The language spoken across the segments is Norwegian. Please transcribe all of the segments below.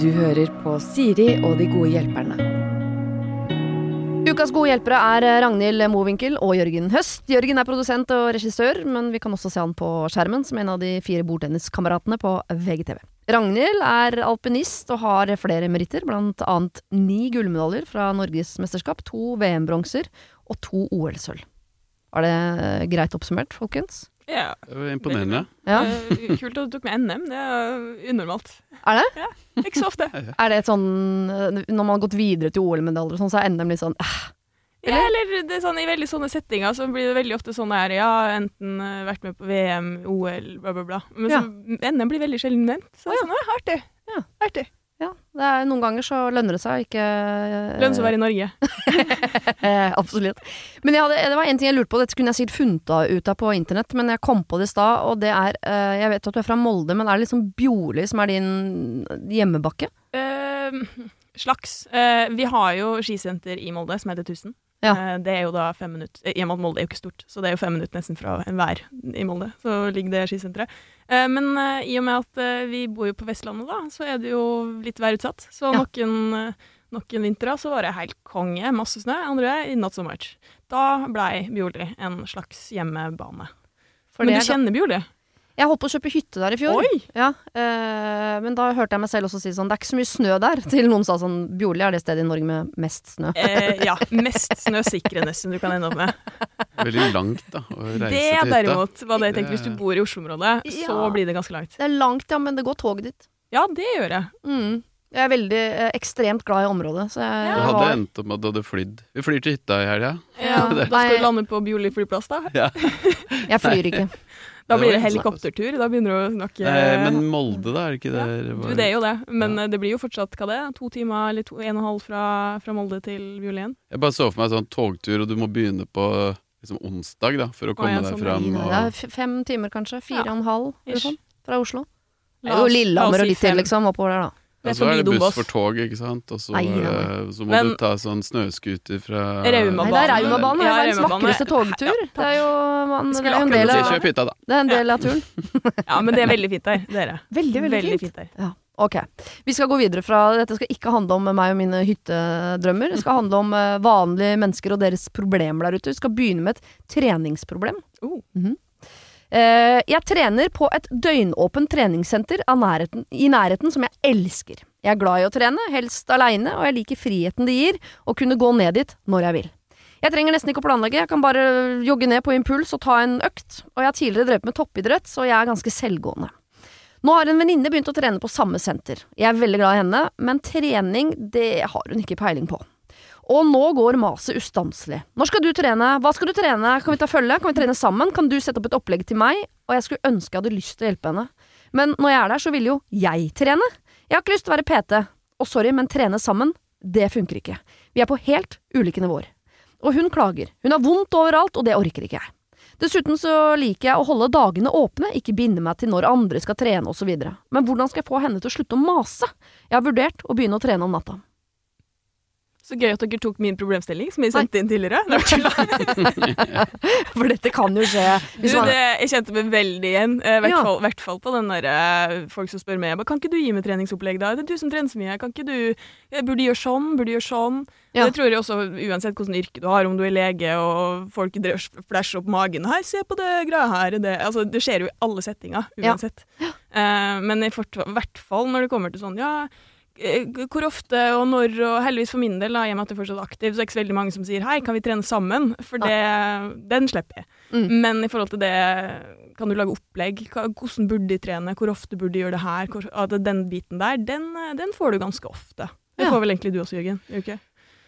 Du hører på Siri og de gode hjelperne. Ukas gode hjelpere er Ragnhild Mowinckel og Jørgen Høst. Jørgen er produsent og regissør, men vi kan også se han på skjermen som en av de fire bordtenniskameratene på VGTV. Ragnhild er alpinist og har flere meritter, blant annet ni gullmedaljer fra Norgesmesterskap, to VM-bronser og to OL-sølv. Var det greit oppsummert, folkens? Ja. Det var imponerende. Ja. Kult at du tok med NM. Det er unormalt. Er det? Ikke så ofte. Er det et sånn Når man har gått videre til OL-medaljer og sånn, så er NM litt sånn eh, Ja, eller det er sånn, I veldig sånne settinger så blir det veldig ofte sånn her Ja, enten eh, vært med på VM, OL, bla, bla, bla. Men så, NM blir veldig sjelden nevnt. Så det er sånn, ja, artig. Ja. Artig. Ja. Det er, noen ganger så lønner det seg å ikke Lønner seg å være i Norge. Eh, absolutt. Men hadde, det var en ting jeg lurte på, dette kunne jeg sikkert funnet ut av på internett, men jeg kom på det i stad, og det er eh, Jeg vet at du er fra Molde, men er det liksom Bjorli som er din hjemmebakke? Uh, slags. Uh, vi har jo skisenter i Molde som heter Tusen. Ja. Eh, det er jo da fem minutter og med at Molde er jo ikke stort, så det er jo fem minutter nesten fra enhver i Molde. Så ligger det skisenteret. Eh, men eh, i og med at eh, vi bor jo på Vestlandet, da, så er det jo litt værutsatt. Så Ja. noen, eh, noen vintre så var det helt konge, masse snø. Andre not so much. Da blei Bjorli en slags hjemmebane. For men det du er- kjenner Bjorli? Jeg holdt på å kjøpe hytte der i fjor. Oi! Ja, eh, men da hørte jeg meg selv også si sånn Det er ikke så mye snø der. Til noen sa sånn Bjorli er det stedet i Norge med mest snø. Eh, ja. Mest snøsikre nesten du kan ende opp med. Veldig langt, da, å reise Det til hytta. derimot var det jeg tenkte. Hvis du bor i Oslo-området, så blir det ganske langt. Det er langt, ja, men det går toget ditt. Ja, det gjør jeg. Mm. Jeg er veldig eh, ekstremt glad i området, så jeg, Det Ja. hadde endt opp med at du hadde flydd. Vi flyr til hytta i helga. Ja, Da skal du lande på Bjorli flyplass, da. Ja. Jeg flyr ikke. Da blir det helikoptertur. Da begynner du å snakke Nei, men Molde, da? Er det ikke der? Du, det er jo det, men Ja. eh, det blir jo fortsatt hva det er, to timer eller to, en og en halv fra, fra Molde til Bjorli. Jeg bare så for meg sånn togtur, og du må begynne på liksom onsdag da, for å komme ja, deg sånn, fram. Og, fem timer, kanskje. Fire Ja. og en halv eller sånn, fra Oslo. Oss- Lillehammer og litt til, liksom, oppover der, da. Ja, så er det buss for tog, ikke sant. Og så, Nei, nei, nei. så må Men- du ta sånn snøscooter fra Rauma- Nei, det er Raumabanen. Det er verdens Raumabanen. vakreste togtur. Det er jo man, det er en del av, si, hytta, da. det er en del av turen. Ja, men det er veldig fint der. Det er det. Veldig, veldig, Veldig fint. fint der. Ja, ok. Vi skal gå videre fra Dette skal ikke handle om meg og mine hyttedrømmer. Det skal handle om eh, vanlige mennesker og deres problemer der ute. Vi skal begynne med et treningsproblem. Oh. Mm Eh, jeg trener på et døgnåpent treningssenter nærheten, i nærheten som jeg elsker. Jeg er glad i å trene, helst aleine, og jeg liker friheten det gir å kunne gå ned dit når jeg vil. Jeg trenger nesten ikke å planlegge, jeg kan bare jogge ned på impuls og ta en økt. Og jeg har tidligere drevet med toppidrett, så jeg er ganske selvgående. Nå har en venninne begynt å trene på samme senter. Jeg er veldig glad i henne, men trening, det har hun ikke peiling på. Og nå går maset ustanselig. Når skal du trene? Hva skal du trene? Kan vi ta følge? Kan vi trene sammen? Kan du sette opp et opplegg til meg? Og jeg skulle ønske jeg hadde lyst til å hjelpe henne. Men når jeg er der, så vil jo jeg trene. Jeg har ikke lyst til å være PT. Og sorry, men trene sammen, det funker ikke. Vi er på helt ulike nivåer. Og hun klager. Hun har vondt overalt, og det orker ikke jeg. Dessuten så liker jeg å holde dagene åpne, ikke binde meg til når andre skal trene osv. Men hvordan skal jeg få henne til å slutte å mase? Jeg har vurdert å begynne å trene om natta. Så gøy at dere tok min problemstilling, som jeg sendte inn tidligere. Det. For dette kan jo skje. Du, det, jeg kjente meg veldig igjen. I hvert, Ja. hvert fall på den derre eh, folk som spør meg «Men Kan ikke du gi meg treningsopplegg, da? Det er du som trener så mye. Kan ikke du Burde gjøre sånn? Burde gjøre sånn? Ja. Det tror jeg også, uansett hvilket yrke du har, om du er lege og folk flasher opp magen 'Hei, se på det greia her.' Det, altså, det skjer jo i alle settinger, Ja. uansett. Eh, men i hvert fall når det kommer til sånn Ja, eh, hvor ofte og når, og heldigvis for min del, da, i og med at jeg er fortsatt aktiv, så er det ikke så veldig mange som sier 'hei, kan vi trene sammen?' For det, den slipper jeg. Mm. Men i forhold til det, kan du lage opplegg? Hvordan burde de trene? Hvor ofte burde de gjøre det her? Hvor, at den biten der, den, den får du ganske ofte. Det får vel egentlig du også, Jørgen? Gjør ikke?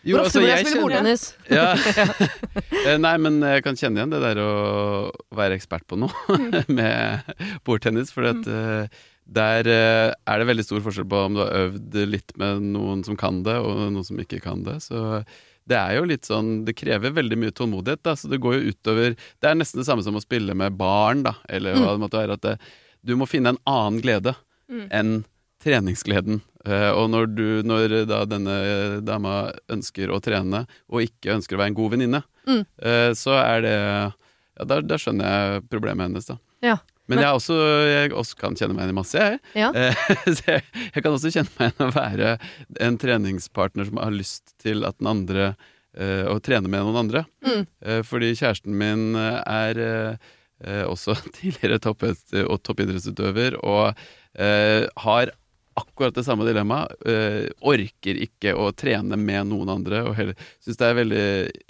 Jo, Hvor ofte altså, burde jeg spille bordtennis? ja. Eh, Nei, men jeg kan kjenne igjen det der å være ekspert på noe med bordtennis. For at, eh, der eh, er det veldig stor forskjell på om du har øvd litt med noen som kan det, og noen som ikke kan det. Så det er jo litt sånn Det krever veldig mye tålmodighet, da, så det går jo utover Det er nesten det samme som å spille med barn, da, eller hva det måtte være. At det, du må finne en annen glede Mm. enn treningsgleden. Eh, og når, du, når da denne dama ønsker å trene, og ikke ønsker å være en god venninne, Mm. eh, så er det Ja, da, da skjønner jeg problemet hennes, da. Ja. Men jeg, også, jeg også kan kjenne meg igjen i masse, jeg. Ja. Jeg, jeg kan også kjenne meg igjen å være en treningspartner som har lyst til at den andre eh, Å trene med noen andre. Mm. Eh, fordi kjæresten min eh, er også tidligere Topp- og toppidrettsutøver og har akkurat det samme dilemmaet. Eh, orker ikke å trene med noen andre, og syns det er veldig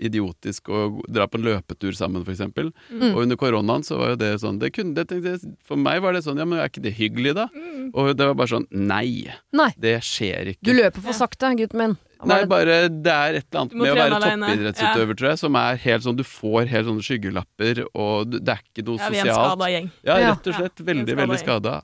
idiotisk å dra på en løpetur sammen, f.eks. Mm. Og under koronaen så var jo det sånn det kunne, det For meg var det sånn, ja, men er ikke det hyggelig, da? Mm. Og det var bare sånn, nei, Nei, det skjer ikke. du løper for sakte, gutten min. Nei, bare det er et eller annet med å være toppidrettsutøver, toppidrettsutøver, tror jeg, som er helt sånn Du får helt sånne skyggelapper, og det er ikke noe sosialt. Ja, vi er en skada gjeng. Ja, Ja. rett og slett. Ja, Veldig, veldig skada.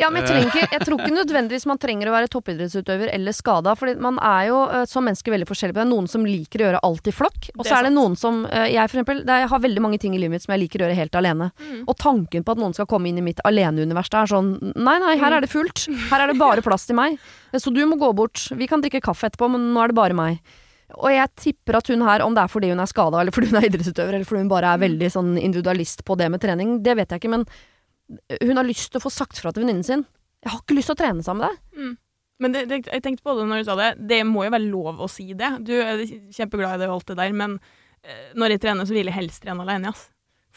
Ja, men jeg, trenger jeg tror ikke nødvendigvis man trenger å være toppidrettsutøver eller skada. For man er jo eh, som mennesker veldig forskjellig. Det er noen som liker å gjøre alt i flokk. Og så er det noen som eh, Jeg for eksempel, det er, jeg har veldig mange ting i livet mitt som jeg liker å gjøre helt alene. Mm. Og tanken på at noen skal komme inn i mitt aleneunivers, det er sånn Nei, nei, her er det fullt. Her er det bare plass til meg. Så du må gå bort. Vi kan drikke kaffe etterpå, men nå er det bare meg. Og jeg tipper at hun her, om det er fordi hun er skada, eller fordi hun er idrettsutøver, eller fordi hun bare er veldig sånn individualist på det med trening, det vet jeg ikke, men hun har lyst til å få sagt fra til venninnen sin. Jeg har ikke lyst til å trene sammen med deg. Mm. Men det, det, jeg tenkte på det når du sa det. Det må jo være lov å si det. Du er kjempeglad i det og alt det der, men eh, når jeg trener, så vil jeg helst trene alene. Ass.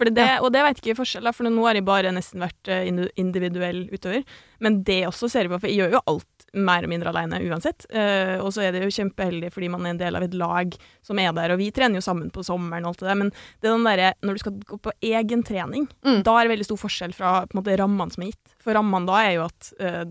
For det, Og det vet ikke forskjell, for nå har jeg bare nesten vært eh, individuell utøver. Men det også ser jeg på, for jeg gjør jo alt mer og mindre alene uansett. Eh, og så er det jo kjempeheldig fordi man er en del av et lag som er der, og vi trener jo sammen på sommeren og alt det der, men det er den derre når du skal gå på egen trening, Mm. da er det veldig stor forskjell fra på en måte rammene som er gitt. For rammene da er jo at uh,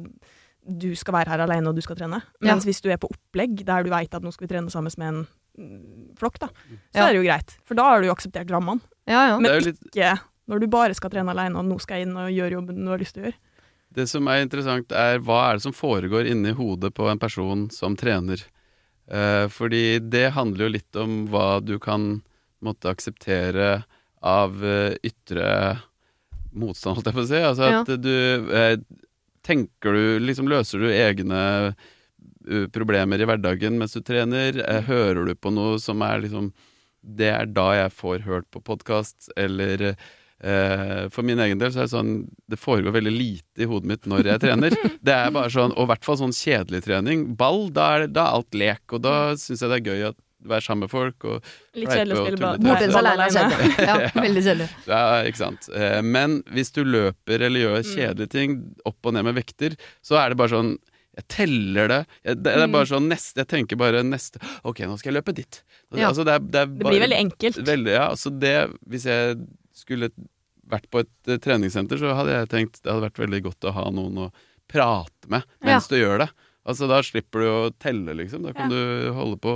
du skal være her alene og du skal trene. Ja. Mens hvis du er på opplegg der du vet at nå skal vi trene sammen med en mm, flokk, da, så Ja. er det jo greit. For da har du jo akseptert rammene. Ja, ja. Men litt ikke når du bare skal trene alene og nå skal jeg inn og gjøre jobben du har lyst til å gjøre. Det som er interessant, er hva er det som foregår inni hodet på en person som trener? Eh, fordi det handler jo litt om hva du kan måtte akseptere av eh, ytre motstand, holdt jeg på å si. Altså at du eh, Tenker du Liksom løser du egne eh, problemer i hverdagen mens du trener? Eh, hører du på noe som er liksom Det er da jeg får hørt på podkast, eller Eh, for min egen del så er det sånn Det foregår veldig lite i hodet mitt når jeg trener. Det er bare sånn, Og i hvert fall sånn kjedelig trening. Ball, da er, det, da er alt lek, og da syns jeg det er gøy å være sammen med folk. Og, Litt kjedelig å spille ball alene er kjedelig. Ja, veldig kjedelig. ja, ikke sant. Eh, men hvis du løper eller gjør Mm. kjedelige ting, opp og ned med vekter, så er det bare sånn jeg teller det. Jeg, det, det er Mm. bare sånn neste, Jeg tenker bare neste Ok, nå skal jeg løpe dit. Ja. Altså, det, er, det, er Det blir veldig enkelt. Veldig, ja. Altså det, hvis jeg skulle vært på et eh, treningssenter, så hadde jeg tenkt det hadde vært veldig godt å ha noen å prate med mens du gjør det. Altså Da slipper du å telle, liksom. Da kan du holde på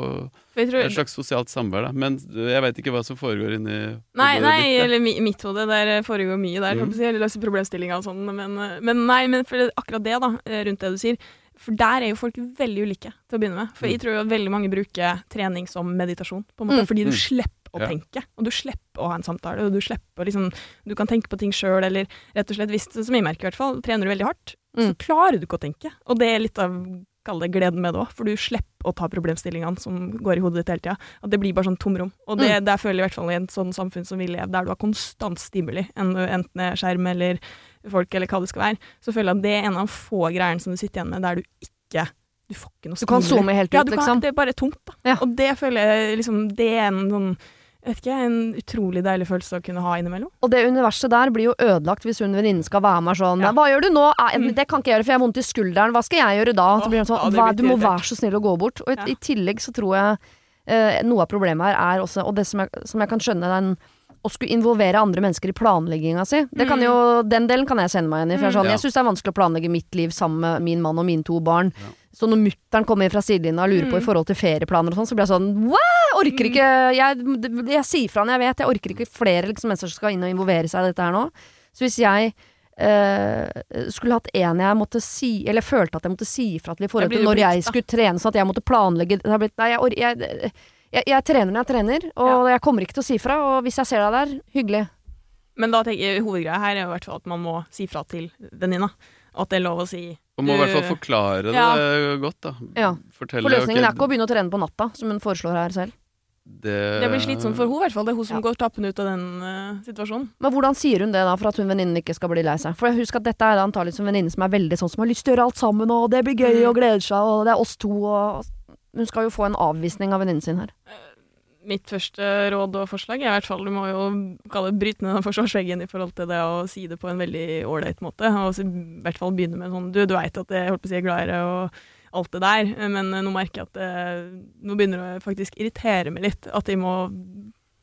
For jeg tror, et slags sosialt samvær. da Men jeg veit ikke hva som foregår inni Nei, nei, ditt, ja. eller mi- mitt hode, der foregår mye der, Mm. kan du si, eller løse problemstillinga og sånn, men, men nei, men for akkurat det da, eh, rundt det du sier, for der er jo folk veldig ulike til å begynne med. For jeg Mm. tror jo veldig mange bruker trening som meditasjon, på en måte, Mm. fordi du Mm. slipper å Ja. tenke, og du slipper å ha en samtale, og du slipper å liksom, du kan tenke på ting sjøl, eller rett og slett, hvis, som jeg merker i hvert fall, trener du veldig hardt, så Mm. klarer du ikke å tenke, og det er litt av Kall det gleden med det òg, for du slipper å ta problemstillingene som går i hodet ditt hele tida. At det blir bare sånn tomrom. Og det, der føler jeg i hvert fall i et sånn samfunn som vi lever, der du har konstant stimuli, enten det er skjerm eller folk eller hva det skal være, så føler jeg at det er en av få greiene som du sitter igjen med der du ikke Du får ikke noe Du kan zoome helt ja, ut, kan, liksom. Det er bare tomt, da. Ja. Og det føler jeg liksom Det er en sånn vet ikke, en utrolig deilig følelse å kunne ha innimellom. Og det universet der blir jo ødelagt hvis hun venninnen skal være med sånn Ja. Hva gjør du nå? Eh, Mm. Det kan ikke jeg gjøre, for jeg har vondt i skulderen. Hva skal jeg gjøre da? Åh, blir sånn, ja, hva, du må være så snill å gå bort. Og i, Ja. i tillegg så tror jeg eh, noe av problemet her er også, og det som jeg, som jeg kan skjønne, den å skulle involvere andre mennesker i planlegginga si. Det kan Mm. jo, den delen kan jeg sende meg igjen i. For jeg, sånn, Mm. jeg syns det er vanskelig å planlegge mitt liv sammen med min mann og mine to barn. Ja. Så når mutter'n kommer inn fra sidelinja og lurer på i Mm. forhold til ferieplaner og sånn, så blir jeg sånn! Jeg orker ikke Jeg, jeg sier fra når jeg vet. Jeg orker ikke flere liksom, mennesker som skal inn og involvere seg i dette her nå. Så hvis jeg Uh, skulle hatt en jeg måtte si Eller følte at jeg måtte si ifra til i forhold til når når jeg skulle trene, sånn at jeg måtte planlegge det har blitt, Nei, jeg, jeg, jeg, jeg trener når jeg trener, og jeg kommer ikke til å si fra. Og hvis jeg ser deg der, hyggelig. Men da tenker jeg hovedgreia her er jo i hvert fall at man må si fra til venninna. At det er lov å si Man må i hvert fall forklare det Ja. godt, da. Ja. Fortelle For løsningen okay, er ikke å begynne å trene på natta, som hun foreslår her selv. det Det blir slitsomt for hun, i hvert fall. Det er hun som Ja. går tappende ut av den uh, situasjonen. Men hvordan sier hun det da, for at hun venninnen ikke skal bli lei seg? For husk at dette er antakelig en venninne som er veldig sånn som har lyst til å gjøre alt sammen, og det blir gøy, Mm. og gleder seg, og det er oss to, og Hun skal jo få en avvisning av venninnen sin her. Mitt første råd og forslag er i hvert fall du må jo kalle det bryte ned den forsvarsveggen i forhold til det å si det på en veldig ålreit måte. Og i hvert fall begynne med sånn Du, du veit at jeg holdt på å si er glad i deg og alt det der, men nå merker jeg at det, nå begynner det å faktisk irritere meg litt at jeg må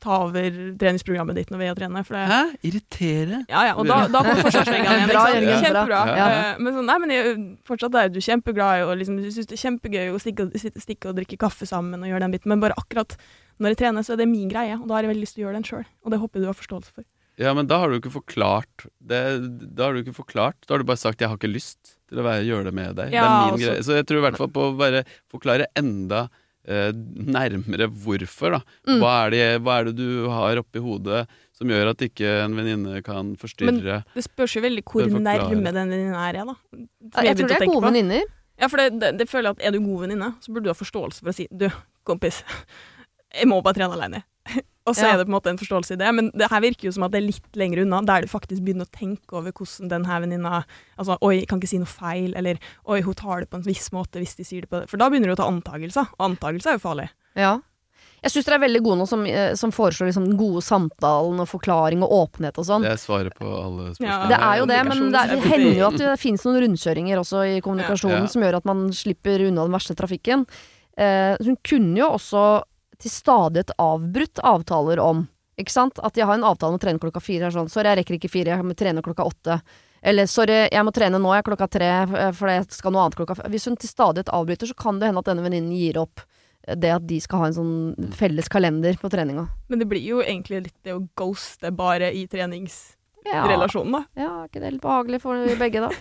ta over treningsprogrammet ditt når vi er trene. For det, Hæ? Irritere? Ja, ja, og da, da kommer forsvarsveggene igjen. Bra, ikke Kjempebra. bra. Ja. Eh, Men sånn, nei, men jeg, fortsatt er du kjempeglad i og liksom, du syns det er kjempegøy å stikke, stikke og drikke kaffe sammen og gjøre den biten, men bare akkurat når jeg trener, så er det min greie, og da har jeg veldig lyst til å gjøre den sjøl. Og det håper jeg du har forståelse for. Ja, men da har du ikke forklart det, Da har du ikke forklart Da har du bare sagt 'jeg har ikke lyst til å være, gjøre det med deg'. det er min også... greie. Så jeg tror i hvert fall på å bare forklare enda nærmere hvorfor, da. Mm. Hva, er det, hva er det du har oppi hodet som gjør at ikke en venninne kan forstyrre Det spørs jo veldig hvor nærme den venninna er, jeg, da. Som Jeg tror det er gode venninner. Ja, for det, det, det føler jeg at er du god venninne, så burde du ha forståelse for å si du, kompis, jeg må bare trene alene. Og så Ja. er det på en måte en forståelse i det, men det her virker jo som at det er litt lenger unna, der du faktisk begynner å tenke over hvordan den her venninna Altså, oi, jeg kan ikke si noe feil, eller oi, hun tar det på en viss måte hvis de sier det på det For da begynner du å ta antagelser, og antagelser er jo farlig. Ja. Jeg syns dere er veldig gode nå som, eh, som foreslår liksom den gode samtalen og forklaring og åpenhet og sånn. Det er svaret på alle spørsmål. Ja, Det er jo det, men det, er- det hender jo at det finnes noen rundkjøringer også i kommunikasjonen Ja. som gjør at man slipper unna den verste trafikken. Eh, hun kunne jo også til stadighet avbrutt avtaler om Ikke sant? At jeg har en avtale om å trene klokka fire. Sånn, sorry, jeg rekker ikke fire, jeg må trene klokka åtte. Eller sorry, jeg må trene nå, jeg er klokka tre, eh, for jeg skal noe annet klokka fem. Hvis hun til stadighet avbryter, så kan det hende at denne venninnen gir opp eh, det at de skal ha en sånn felles kalender på treninga. Men det blir jo egentlig litt det å ghoste bare i treningsrelasjonen, da. ja, er ikke det litt behagelig for begge, da?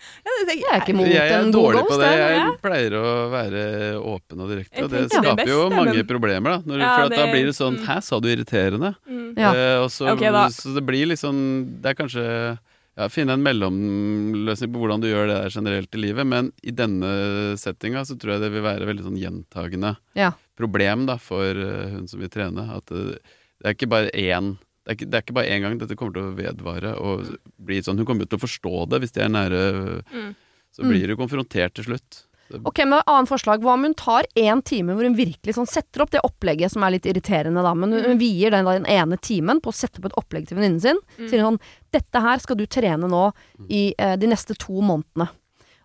Ja, det Jeg er ikke mot Jeg er en dårlig på det. jeg. Pleier å være åpen og direkte. Og det er skaper jo mange men- problemer, da. Når, Ja, for at da blir det sånn mm. 'hæ, sa du irriterende?' Mm. Ja. Eh, og så, okay, så det blir liksom Det er kanskje ja, Finne en mellomløsning på hvordan du gjør det der generelt i livet, men i denne settinga så tror jeg det vil være veldig sånn gjentagende Ja. problem da for eh, hun som vil trene. At det, det er ikke bare én det er, ikke, det er ikke bare én gang dette kommer til å vedvare. Og bli sånn, Hun kommer jo til å forstå det hvis de er nære. Mm. Så blir hun konfrontert til slutt. Ok, men Annet forslag. Hva om hun tar én time hvor hun virkelig sånn setter opp det opplegget som er litt irriterende, da, men hun, hun vier den, da, den ene timen på å sette opp et opplegg til venninnen sin. Mm. Sier hun sånn Dette her skal du trene nå i eh, de neste to månedene.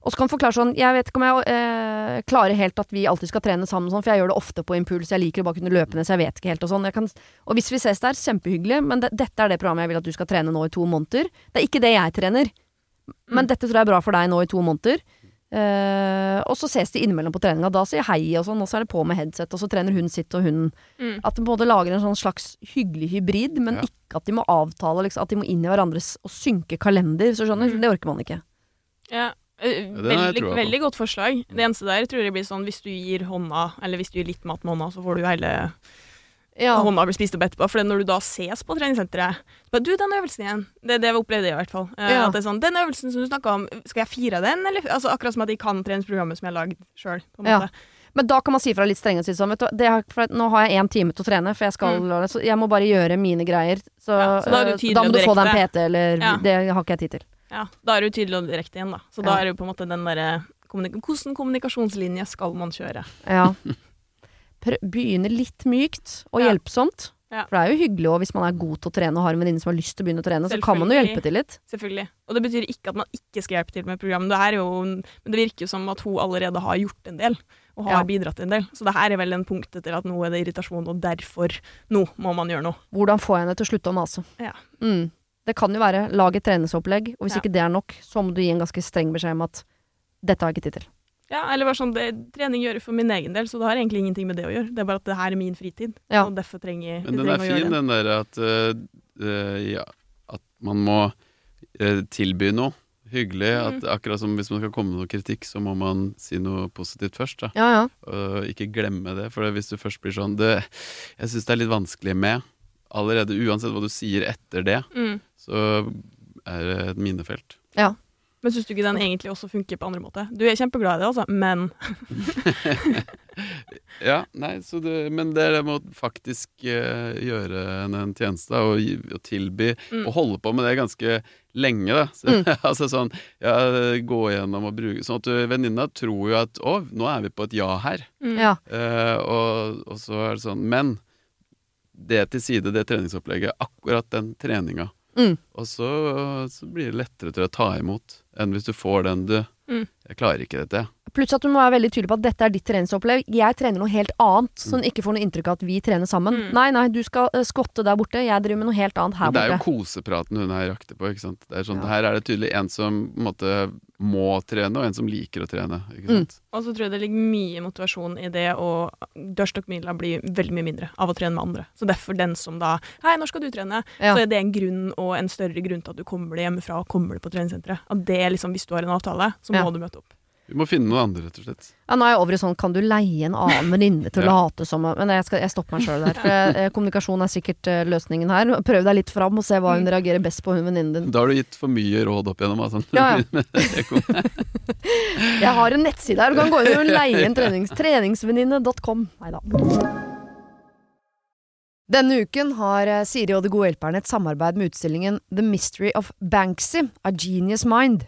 Og så kan han forklare sånn Jeg vet ikke om jeg eh, klarer helt at vi alltid skal trene sammen, sånn, for jeg gjør det ofte på impuls. Jeg liker å bare kunne løpe ned, så jeg vet ikke helt og sånn. Jeg kan, og hvis vi ses der, kjempehyggelig, men det, dette er det programmet jeg vil at du skal trene nå i to måneder. Det er ikke det jeg trener, men Mm. dette tror jeg er bra for deg nå i to måneder. Eh, og så ses de innimellom på treninga. Da sier jeg hei og sånn, og så er det på med headset, og så trener hun sitt og hun Mm. At de både lager en sånn slags hyggelig hybrid, men Ja. ikke at de må avtale liksom, At de må inn i hverandres og synke kalender. Så skjønner du, Mm. Det orker man ikke. Ja. Eh, Veldig, veldig godt forslag. Det eneste der tror jeg blir sånn hvis du gir hånda, eller hvis du gir litt mat med hånda, så får du hele Ja. hånda blir spist opp etterpå. For når du da ses på treningssenteret bare, Du, den øvelsen igjen. Det, det opplevde jeg i hvert fall. Eh, Ja. At det er sånn, Den øvelsen som du snakka om, skal jeg fire den? Eller? Altså, akkurat som at jeg kan treningsprogrammet som jeg har lagd sjøl. Ja. Men da kan man si fra litt strengere sånn, har, nå har jeg én time til å trene, for jeg skal Mm. Så jeg må bare gjøre mine greier. Så, Ja, så da du eh, da må du få deg en. PT, eller Ja. Det har ikke jeg tid til. Ja, da er du tydelig og direkte igjen, da. Så da er det jo på en måte den derre kommunik Hvordan kommunikasjonslinje skal man kjøre? Ja. Begynne litt mykt og hjelpsomt. Ja. For det er jo hyggelig også, hvis man er god til å trene og har en venninne som har lyst til å begynne å trene, så kan man jo hjelpe til litt. Selvfølgelig. Og det betyr ikke at man ikke skal hjelpe til med programmet. Det, er jo, men det virker jo som at hun allerede har gjort en del, og har Ja. bidratt en del. Så det her er vel en punkt etter at nå er det irritasjon, og derfor nå må man gjøre noe. Hvordan får jeg henne til å slutte å mase? Ja. Mm. Det kan jo være lag et treningsopplegg, og hvis Ja. ikke det er nok, så må du gi en ganske streng beskjed om at dette har jeg ikke tid til. Ja, eller bare sånn, det, trening gjør jeg for min egen del, så det har egentlig ingenting med det å gjøre. Det er bare at det her er min fritid, Ja. og derfor trenger jeg men den er trenger å fin, den der at, uh, eh, ja, at man må uh, tilby noe hyggelig. Mm. At akkurat som hvis man skal komme med noe kritikk, så må man si noe positivt først. Da. Ja, ja. Og ikke glemme det. For hvis du først blir sånn det, Jeg syns det er litt vanskelig med Allerede uansett hva du sier etter det, Mm. så er det et minefelt. Men syns du ikke den egentlig også funker på andre måter? Du er kjempeglad i det, altså, men Ja, nei, så det, men det er det med å faktisk eh, gjøre henne en tjeneste og, og tilby Mm. Og holde på med det ganske lenge, da. Så, altså sånn ja, gå gjennom og bruke Sånn at venninna tror jo at å, nå er vi på et ja her. mm. Ja. Eh, og, og så er det sånn Men det til side, det treningsopplegget, akkurat den treninga. Mm. Og så, så blir det lettere til å ta imot enn hvis du får den du Mm. Jeg klarer ikke dette. Pluss at du må være veldig tydelig på at dette er ditt treningsopplegg. Jeg trener noe helt annet, så hun ikke får noe inntrykk av at vi trener sammen. Mm. Nei, nei, du skal uh, skvotte der borte, jeg driver med noe helt annet her Men det er jo kosepraten hun her jakter på. ikke sant? Det er sånn, Ja. Her er det tydelig en som på en måte må trene, og en som liker å trene. ikke Mm. Og så tror jeg det ligger mye motivasjon i det, og dørstokkmila blir veldig mye mindre av å trene med andre. Så derfor den som da Hei, når skal du trene? Ja. Så er det en grunn, og en større grunn til at du kommer deg hjemmefra og kommer deg på treningssenteret. At det er liksom, hvis du har en avtale, så Ja. du møte opp. Vi må finne noen andre, rett og slett. Ja, nå er jeg over i sånn, kan du leie en annen venninne til å Ja. late som Men jeg, skal, jeg stopper meg sjøl der. For jeg, eh, kommunikasjon er sikkert uh, løsningen her. Prøv deg litt fram og se hva hun reagerer best på, hun venninnen din. Da har du gitt for mye råd opp igjennom. Altså. Ja, ja. Jeg har en nettside her, du kan gå inn og leie en trenings, treningsvenninne.com. Nei da. Denne uken har eh, Siri og De gode hjelperne et samarbeid med utstillingen The Mystery of Banksy, A Genius Mind.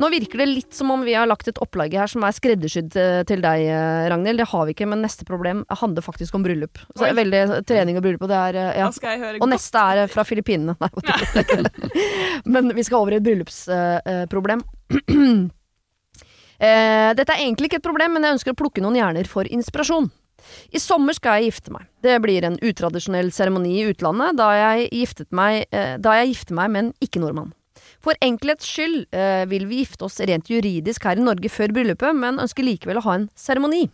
Nå virker det litt som om vi har lagt et opplegg her som er skreddersydd eh, til deg, eh, Ragnhild. Det har vi ikke, men neste problem handler faktisk om bryllup. Så det er veldig trening og bryllup, og det er eh, ja. Og neste er eh, fra Filippinene. Nei, det er ikke. Men vi skal over i et bryllupsproblem. Eh, dette er egentlig ikke et problem, men jeg ønsker å plukke noen hjerner for inspirasjon. I sommer skal jeg gifte meg. Det blir en utradisjonell seremoni i utlandet, da jeg, giftet meg, eh, da jeg gifter meg med en ikke-nordmann. For enkelhets skyld eh, vil vi gifte oss rent juridisk her i Norge før bryllupet, men ønsker likevel å ha en seremoni.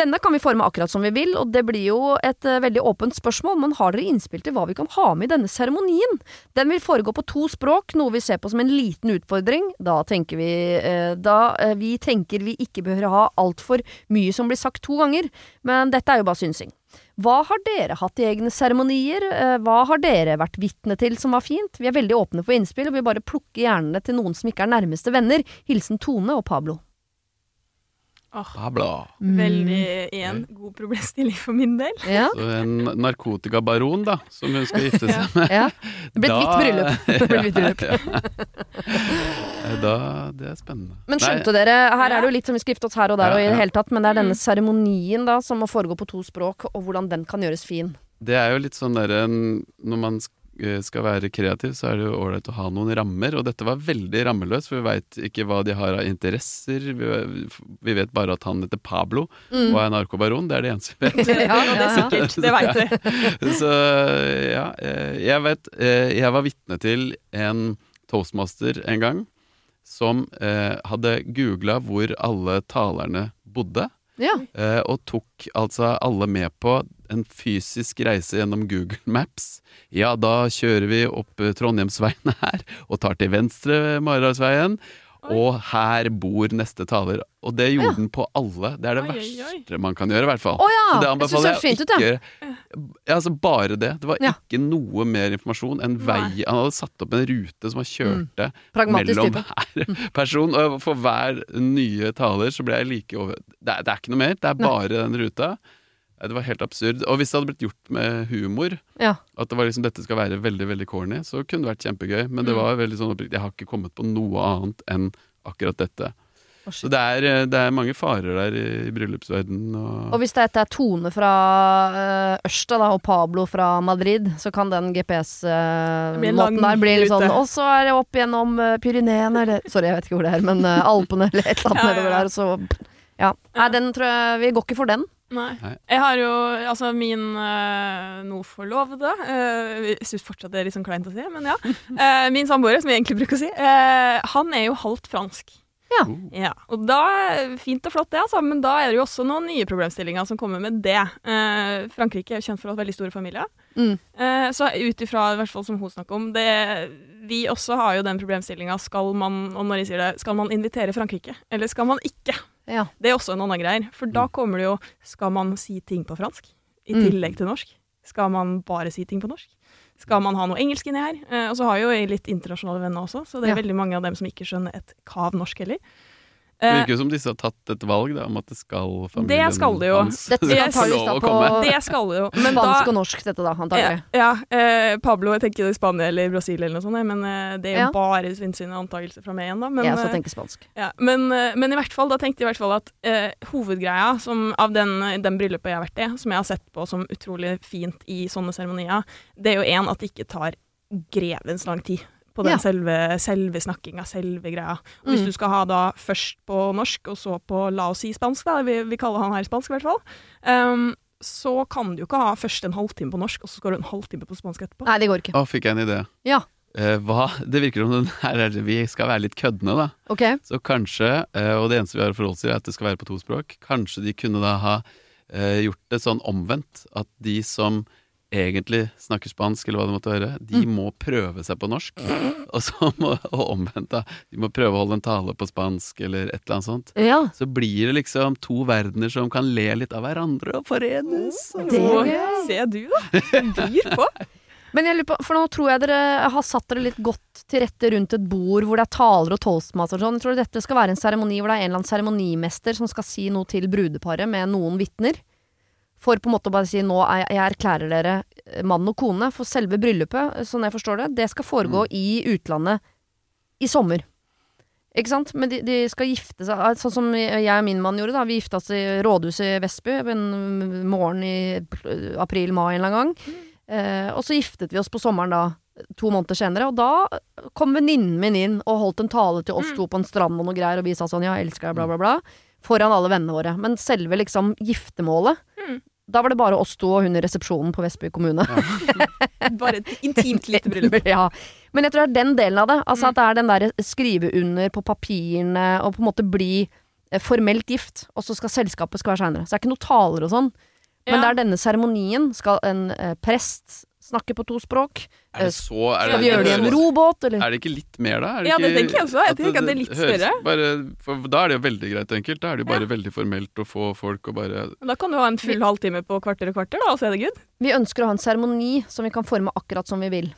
Denne kan vi forme akkurat som vi vil, og det blir jo et eh, veldig åpent spørsmål, men har dere innspill til hva vi kan ha med i denne seremonien? Den vil foregå på to språk, noe vi ser på som en liten utfordring. Da tenker vi eh, Da eh, vi tenker vi ikke bør ha altfor mye som blir sagt to ganger, men dette er jo bare synsing. Hva har dere hatt i egne seremonier? Hva har dere vært vitne til som var fint? Vi er veldig åpne for innspill, og vi bare plukker hjernene til noen som ikke er nærmeste venner. Hilsen Tone og Pablo. Åh, Bla, bla. veldig igjen god problemstilling for min del. Ja, Så en narkotikabaron, da, som hun skal gifte seg med. ja. Det blir et hvitt bryllup. Det blir bryllup. Ja. Da, det er spennende. Men Nei, skjønte dere, her er det jo litt som vi skal gifte oss her og der og i det hele tatt, men det er denne Mm. seremonien da som må foregå på to språk, og hvordan den kan gjøres fin. Det er jo litt sånn derre Når man sk- eh, skal være kreativ, så er det jo ålreit å ha noen rammer. Og dette var veldig rammeløst, for vi veit ikke hva de har av interesser. Vi, vi vet bare at han heter Pablo Mm. og er narkobaron. Det er det eneste vi vet. Ja, og det er sikkert. Det veit vi. Så ja, eh, jeg vet eh, Jeg var vitne til en toastmaster en gang. som eh, hadde googla hvor alle talerne bodde, Ja. eh, og tok altså alle med på en fysisk reise gjennom Google Maps. Ja, da kjører vi opp Trondheimsveien her, og tar til venstre Maridalsveien. Og her bor neste taler. Og det gjorde den på alle. Det er det Oi, oi, oi. verste man kan gjøre, i hvert fall. Oh, ja! Så det Jeg anbefaler ut, jeg ja. ikke. Ja, altså bare det. Det var Ja. ikke noe mer informasjon enn vei. Nei. Han hadde satt opp en rute som han kjørte mm. mellom type. hver person. Og for hver nye taler så ble jeg like over Det er, det er ikke noe mer, det er Nei. bare den ruta. Det var helt absurd. Og hvis det hadde blitt gjort med humor, Ja. at det var liksom dette skal være veldig veldig corny, så kunne det vært kjempegøy. Men Mm. det var veldig sånn oppriktig. Jeg har ikke kommet på noe annet enn akkurat dette. Så det er, eh, det er mange farer der i, i bryllupsverdenen. Og, Og hvis dette er Tone fra uh, Ørsta da, og Pablo fra Madrid, så kan den GPS-måten uh, der bli litt sånn. Og så er det opp gjennom uh, Pyreneene, eller Sorry, jeg vet ikke hvor det er, men uh, Alpene eller et eller annet Ja, ja, nedover der, så Ja. Nei, den tror jeg Vi går ikke for den. Nei. Nei. Jeg har jo altså min uh, nå forlovede uh, Jeg syns fortsatt det er litt sånn kleint å si, men ja. Uh, min samboer, som jeg egentlig bruker å si, uh, han er jo halvt fransk. Ja. Ja, og da, Fint og flott, det, altså, men da er det jo også noen nye problemstillinger som kommer med det. Uh, Frankrike er jo kjent for å ha veldig store familier. Mm. Uh, så ut ifra i hvert fall som hun snakker om det, Vi også har jo den problemstillinga skal man og når jeg sier det, skal man invitere Frankrike, eller skal man ikke? Ja. Det er også en annen greier. For da kommer det jo Skal man si ting på fransk i Mm. tillegg til norsk? Skal man bare si ting på norsk? Skal man ha noe engelsk inni her? Eh, og så har jeg jo jeg litt internasjonale venner også, så det er Ja. veldig mange av dem som ikke skjønner et kav norsk heller. Det Eh, virker jo som disse har tatt et valg da, om at det skal familien Det skal det jo. hans Dette skal antakeligvis da på det skal det jo. Men da spansk og norsk, dette da, antagelig. ja eh, Pablo, jeg tenker i Spania eller Brasil eller noe sånt, men eh, det er jo Ja. bare sinnssyke antakelser fra meg igjen, da. Men, jeg også eh, tenker spansk. Ja, men, eh, men i hvert fall, da tenkte jeg i hvert fall at eh, hovedgreia som, av den, den bryllupet jeg har vært i, som jeg har sett på som utrolig fint i sånne seremonier, det er jo én at det ikke tar grevens lang tid på den Ja. selve, selve snakkinga, selve greia. Og hvis Mm. du skal ha da først på norsk, og så på la oss si spansk, da, vi, vi kaller han her spansk i hvert fall, um, så kan du jo ikke ha først en halvtime på norsk, og så skal du en halvtime på spansk etterpå. Nei, det går ikke. Å, fikk jeg en idé. Ja. Eh, hva? Det virker som den her er, vi skal være litt køddende, da. Ok. Så kanskje, eh, og det eneste vi har å forholde oss til, er at det skal være på to språk. Kanskje de kunne da ha eh, gjort det sånn omvendt. At de som egentlig snakker spansk, eller hva det måtte være, de Mm. må prøve seg på norsk. Og så må, og omvendt, da. De må prøve å holde en tale på spansk, eller et eller annet sånt. Ja. Så blir det liksom to verdener som kan le litt av hverandre og forenes. Det er Og gøy. Se du, da. Byr på. Men jeg lurer på, for nå tror jeg dere har satt dere litt godt til rette rundt et bord hvor det er taler og toastmaster og sånn. Jeg tror dette skal være en seremoni hvor det er en eller annen seremonimester som skal si noe til brudeparet med noen vitner. For på en måte å bare si nå er, jeg erklærer dere eh, mann og kone. For selve bryllupet, sånn jeg forstår det, det skal foregå i utlandet i sommer. Ikke sant? Men de, de skal gifte seg eh, Sånn som jeg og min mann gjorde. da Vi gifta oss i rådhuset i Vestby en morgen i april-mai en eller annen gang. Eh, og så giftet vi oss på sommeren da, to måneder senere. Og da kom venninnen min inn og holdt en tale til oss to på en strand og noe greier, og vi sa sånn ja, elsker deg, bla, bla, bla. Foran alle vennene våre. Men selve liksom giftermålet, Mm. Da var det bare oss to og hun i resepsjonen på Vestby kommune. Bare et intimt lite bryllup. ja. Men jeg tror det er den delen av det. Altså At det er den der skrive under på papirene og på en måte bli eh, formelt gift, og så skal selskapet skal være seinere. Så det er ikke noe taler og sånn. Men Ja. det er denne seremonien. Skal en eh, prest snakke på to språk? Er det så er Skal vi gjøre det i en robåt, eller? Er det ikke litt mer, da? Er Ja, det ikke- tenker jeg også. Jeg tenker at det er litt større. Bare, for da er det jo veldig greit enkelt. Da er det jo bare veldig formelt å få folk og bare Da kan du ha en full halvtime på kvarter og kvarter, da, og så er det good. Vi ønsker å ha en seremoni som vi kan forme akkurat som vi vil.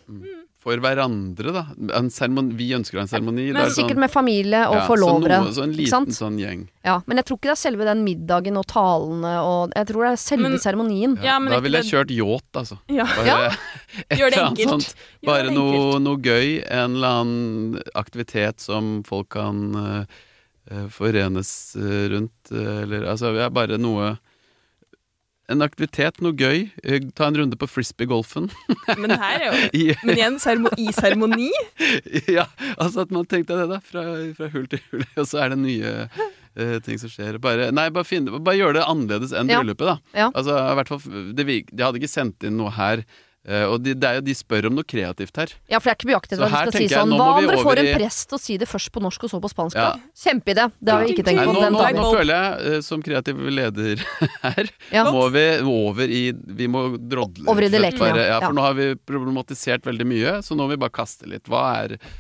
For hverandre, da. En seremoni, vi ønsker en seremoni. Men det er sånn- Sikkert med familie og ja, forlovere. Så, noe, så en liten sånn gjeng. Ja, men jeg tror ikke det er selve den middagen og talene og Jeg tror det er selve Men- seremonien. Ja, men da ville jeg kjørt yacht, altså. Ja. Bare Ja. Gjør det enkelt. sånt. Gjør Bare det noe, enkelt. noe gøy. En eller annen aktivitet som folk kan eh, forenes eh, rundt. eller altså ja, bare noe En aktivitet, noe gøy. Eh, ta en runde på frisbee-golfen. Men her er jo Men igjen, i seremoni. ja, altså at man tenkte det, da. Fra, fra hull til hull. Og så er det nye uh, ting som skjer. Bare, nei, bare, finne, bare gjøre det annerledes enn Ja. bryllupet, da. Ja. Altså, i hvert fall, det, de hadde ikke sendt inn noe her og de, det er jo, de spør om noe kreativt her. Ja, for jeg er ikke på hva de skal si jeg, sånn Hva om dere får en prest å si det først på norsk og så på spansk? Ja. Kjempeidé! Det har vi ikke tenkt Nei, på nå, den nå, nå føler jeg, eh, som kreativ leder her, Ja. må vi over i Vi må drodle Over i det leken lekne, ja. Ja, for nå har vi problematisert veldig mye, så nå må vi bare kaste litt. Hva er eh,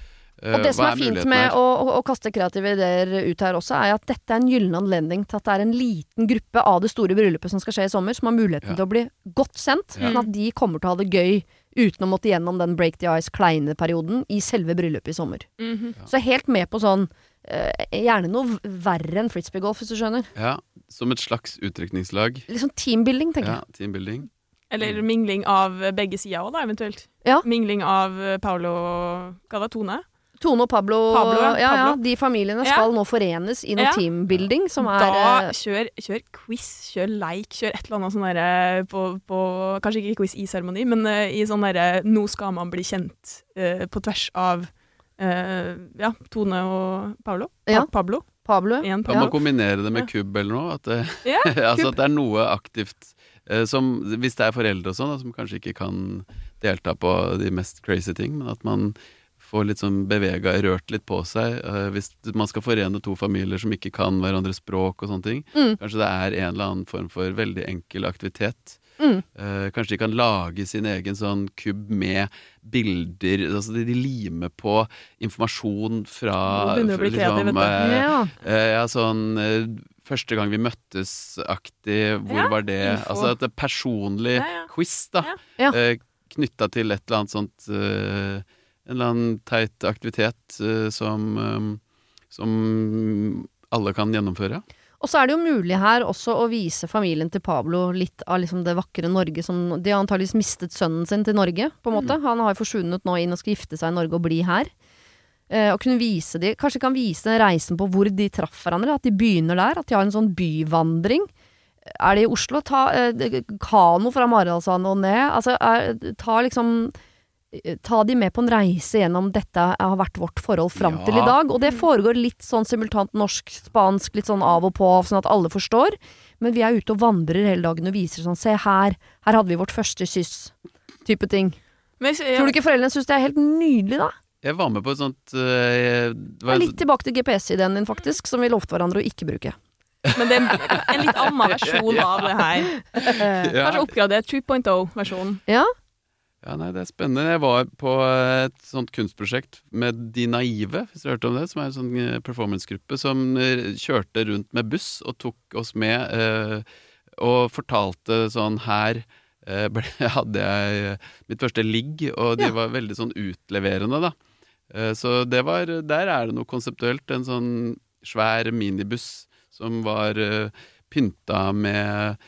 Og det som er, er fint med å, å, å kaste kreative ideer ut her også, er at dette er en gyllen anledning til at det er en liten gruppe av det store bryllupet som skal skje i sommer, som har muligheten Ja. til å bli godt sendt, Ja. sånn at de kommer til å ha det gøy uten å måtte gjennom den break the ice kleine perioden i selve bryllupet i sommer. Mhm. Så jeg er helt med på sånn eh, Gjerne noe verre enn frisbeegolf, hvis du skjønner. Ja, som et slags utrykningslag. Litt sånn teambuilding, tenker Ja, teambuilding. Eller mingling av begge sider òg, da, eventuelt. Ja. Mingling av eh, Paolo det, Tone? og Pablo, Pablo, ja. ja, ja, Pablo. de familiene Ja. skal nå forenes i noe Ja. teambuilding som er Da eh, kjør, kjør quiz, kjør leik, kjør et eller annet sånn derre på, på Kanskje ikke quiz i seremoni, men uh, i sånn derre Nå skal man bli kjent uh, på tvers av uh, ja, Tone og Paolo. Pa Pablo. Pablo. Pablo. Kan Pablo. man kombinere det med Ja. kubb eller noe? At det, Ja, altså at det er noe aktivt eh, som Hvis det er foreldre og sånn, som kanskje ikke kan delta på de mest crazy ting, men at man får liksom sånn bevega, rørt litt på seg. Uh, hvis man skal forene to familier som ikke kan hverandres språk og sånne ting. Mm. Kanskje det er en eller annen form for veldig enkel aktivitet. Mm. Uh, kanskje de kan lage sin egen sånn kubb med bilder. Altså de, de limer på informasjon fra begynner å bli kreativ, vet du. eh, Ja. Eh, ja, sånn Første gang vi møttes-aktig, hvor Ja, var det? info. Altså et personlig Ja, ja. quiz, da. Ja. Knytta til et eller annet sånt eh, En eller annen teit aktivitet eh, som eh, Som alle kan gjennomføre. Og så er det jo mulig her også å vise familien til Pablo litt av liksom det vakre Norge som De har antakeligvis mistet sønnen sin til Norge, på en måte. Han har forsvunnet nå inn og skal gifte seg i Norge og bli her. Eh, og kunne vise de Kanskje kan vise reisen på hvor de traff hverandre. At de begynner der. At de har en sånn byvandring. Er det i Oslo? Ta eh, kano fra Maridalsvannet og ned. Altså, er, ta liksom Ta de med på en reise gjennom dette har vært vårt forhold fram Ja. til i dag. Og det foregår litt sånn simultant norsk-spansk, litt sånn av og på, sånn at alle forstår. Men vi er ute og vandrer hele dagen og viser sånn Se her, her hadde vi vårt første kyss. Type ting. Men, jeg- Tror du ikke foreldrene syns det er helt nydelig, da? Jeg var med på et sånt Det var litt tilbake til GPS-ideen din, faktisk, som vi lovte hverandre å ikke bruke. men det er en litt annen versjon av det her. Kanskje oppgradert 2.0-versjonen. Ja? Ja, nei, det er spennende. Jeg var på et sånt kunstprosjekt med De Naive, hvis du har hørt om det, som er en sånn eh, performancegruppe som eh, kjørte rundt med buss og tok oss med eh, og fortalte sånn her eh, ble, hadde jeg mitt første ligg, og de Ja. var veldig sånn utleverende, da. Eh, så det var Der er det noe konseptuelt. En sånn svær minibuss som var pynta med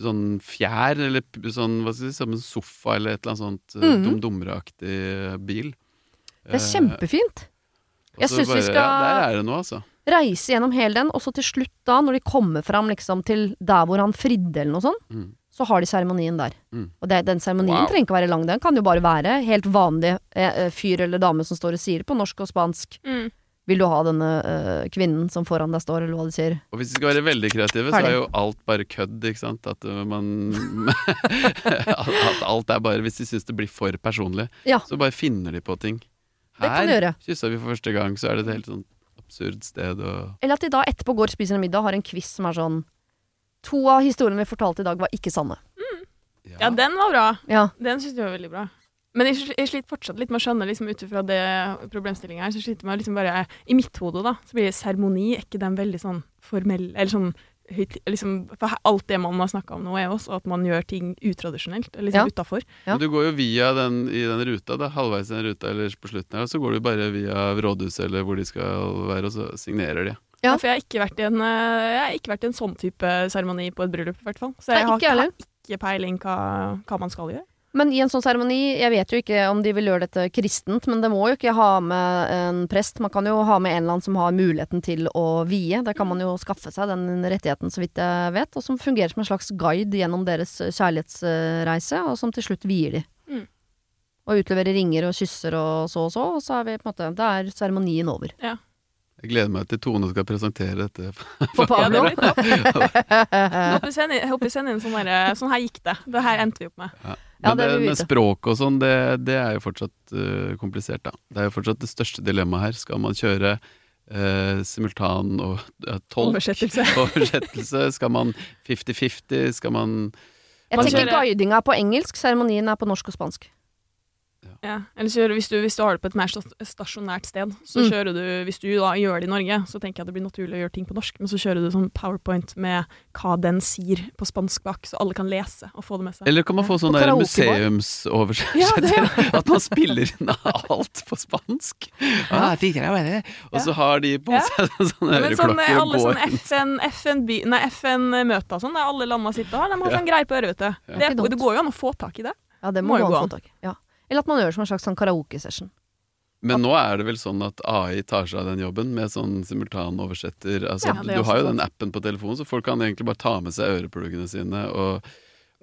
sånn fjær, eller sånn, hva skal vi si, som en sofa eller et eller annet sånt Mhm. dum dumreaktig bil. Det er kjempefint. Jeg syns synes vi skal- Ja, der er det noe, altså. Reise gjennom hele den, og så til slutt da, når de kommer fram liksom til der hvor han fridde eller noe sånt, Mm. så har de seremonien der. Mm. Og det, den seremonien Wow. trenger ikke være lang, den kan jo bare være helt vanlig eh, eh, fyr eller dame som står og sier det på norsk og spansk. Mm. Vil du ha denne eh, kvinnen som foran deg står, eller hva de sier? Og hvis de skal være veldig kreative, så er jo alt bare kødd, ikke sant? At uh, man At alt er bare Hvis de syns det blir for personlig, Ja. så bare finner de på ting. Det kan de Her kyssa vi for første gang, så er det et helt sånn absurd sted og Eller at de da etterpå går og spiser en middag og har en quiz som er sånn To av historiene vi fortalte i dag, var ikke sanne. Ja, den var bra. Ja. Den syns jeg var veldig bra. Men jeg, jeg sliter fortsatt litt med å skjønne liksom, ut ifra det problemstillinga her, så sliter jeg liksom bare I mitt hode, da, så blir det seremoni, er ikke den veldig sånn formell Eller sånn høyt liksom, For alt det man har snakka om nå, er også at man gjør ting utradisjonelt, eller Ja. liksom utafor. Ja. Du går jo via den i den ruta, da, halvveis i den ruta eller på slutten her, og så går du bare via rådhuset eller hvor de skal være, og så signerer de. Ja. Ja. For jeg har ikke vært i en, eh, jeg har ikke vært i en sånn type seremoni på et bryllup, i hvert fall. Så Nei, jeg har, ikke ikke peiling hva, hva man skal gjøre. Men i en sånn seremoni, jeg vet jo ikke om de vil gjøre dette kristent, men det må jo ikke ha med en prest. Man kan jo ha med en eller annen som har muligheten til å vie. Der kan man jo skaffe seg den rettigheten, så vidt jeg vet. Og som fungerer som en slags guide gjennom deres kjærlighetsreise, og som til slutt vier de. Mm. Og utleverer ringer og kysser og så og så, og så er vi på en måte Da er seremonien over. Jeg gleder meg til Tone skal presentere dette. For Ja, Pablo. Jeg håper jeg håper vi sender inn sånn her, sånn her gikk det. Det her endte vi opp med. Ja, Men det det, vil med vite. språk og sånn, det, det er jo fortsatt uh, komplisert, da. Det er jo fortsatt det største dilemmaet her. Skal man kjøre uh, simultan og uh, tolk? Oversettelse. Oversettelse? Skal man 50-50? Skal man Jeg tenker guidinga er på engelsk, seremonien er på norsk og spansk. Ja. Eller så hvis, du, hvis du har det på et mer stasjonært sted, så Mm. kjører du Hvis du da gjør det i Norge, så tenker jeg at det blir naturlig å gjøre ting på norsk, men så kjører du sånn powerpoint med hva den sier på spansk bak, så alle kan lese og få det med seg. Eller kan man få sånn Og der museumsoversettelse? Ja? At man spiller inn alt på spansk? Ah, og så har de på Ja. seg sånne Men sånn, øreklokker og alle går sånne FN, FN-by- nei, FN-møter sånn, der alle landene sitter og har, de har Ja. sånn greie på øret, vet du. Ja. Det, det går jo an å få tak i det. Ja, det Må må jo gå an få tak. Ja. Eller at man gjør det som en slags sånn karaoke-session. Men nå er det vel sånn at AI tar seg av den jobben med sånn simultanoversetter. Altså, Ja, du har jo sant. den appen på telefonen, så folk kan egentlig bare ta med seg ørepluggene sine og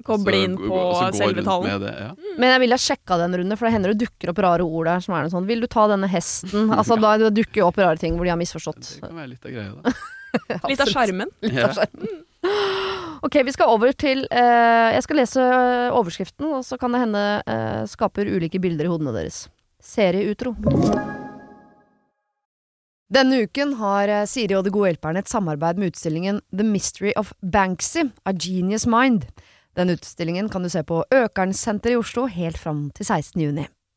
Koble inn på selve talen. Det, ja. Men jeg ville ha sjekka den runde, for det hender det dukker opp rare ord der som er noe sånn Vil du ta denne hesten? Altså da dukker jo opp rare ting hvor de har misforstått. Det kan være litt av greia, da. Litt av sjarmen. Litt av. Ok, vi skal over til eh, Jeg skal lese eh, overskriften, og så kan det hende eh, skaper ulike bilder i hodene deres. Serieutro. Denne uken har eh, Siri og De gode hjelperne et samarbeid med utstillingen The Mystery of Banksy, A Genius Mind. Den utstillingen kan du se på Økernsenteret i Oslo helt fram til 16. juni.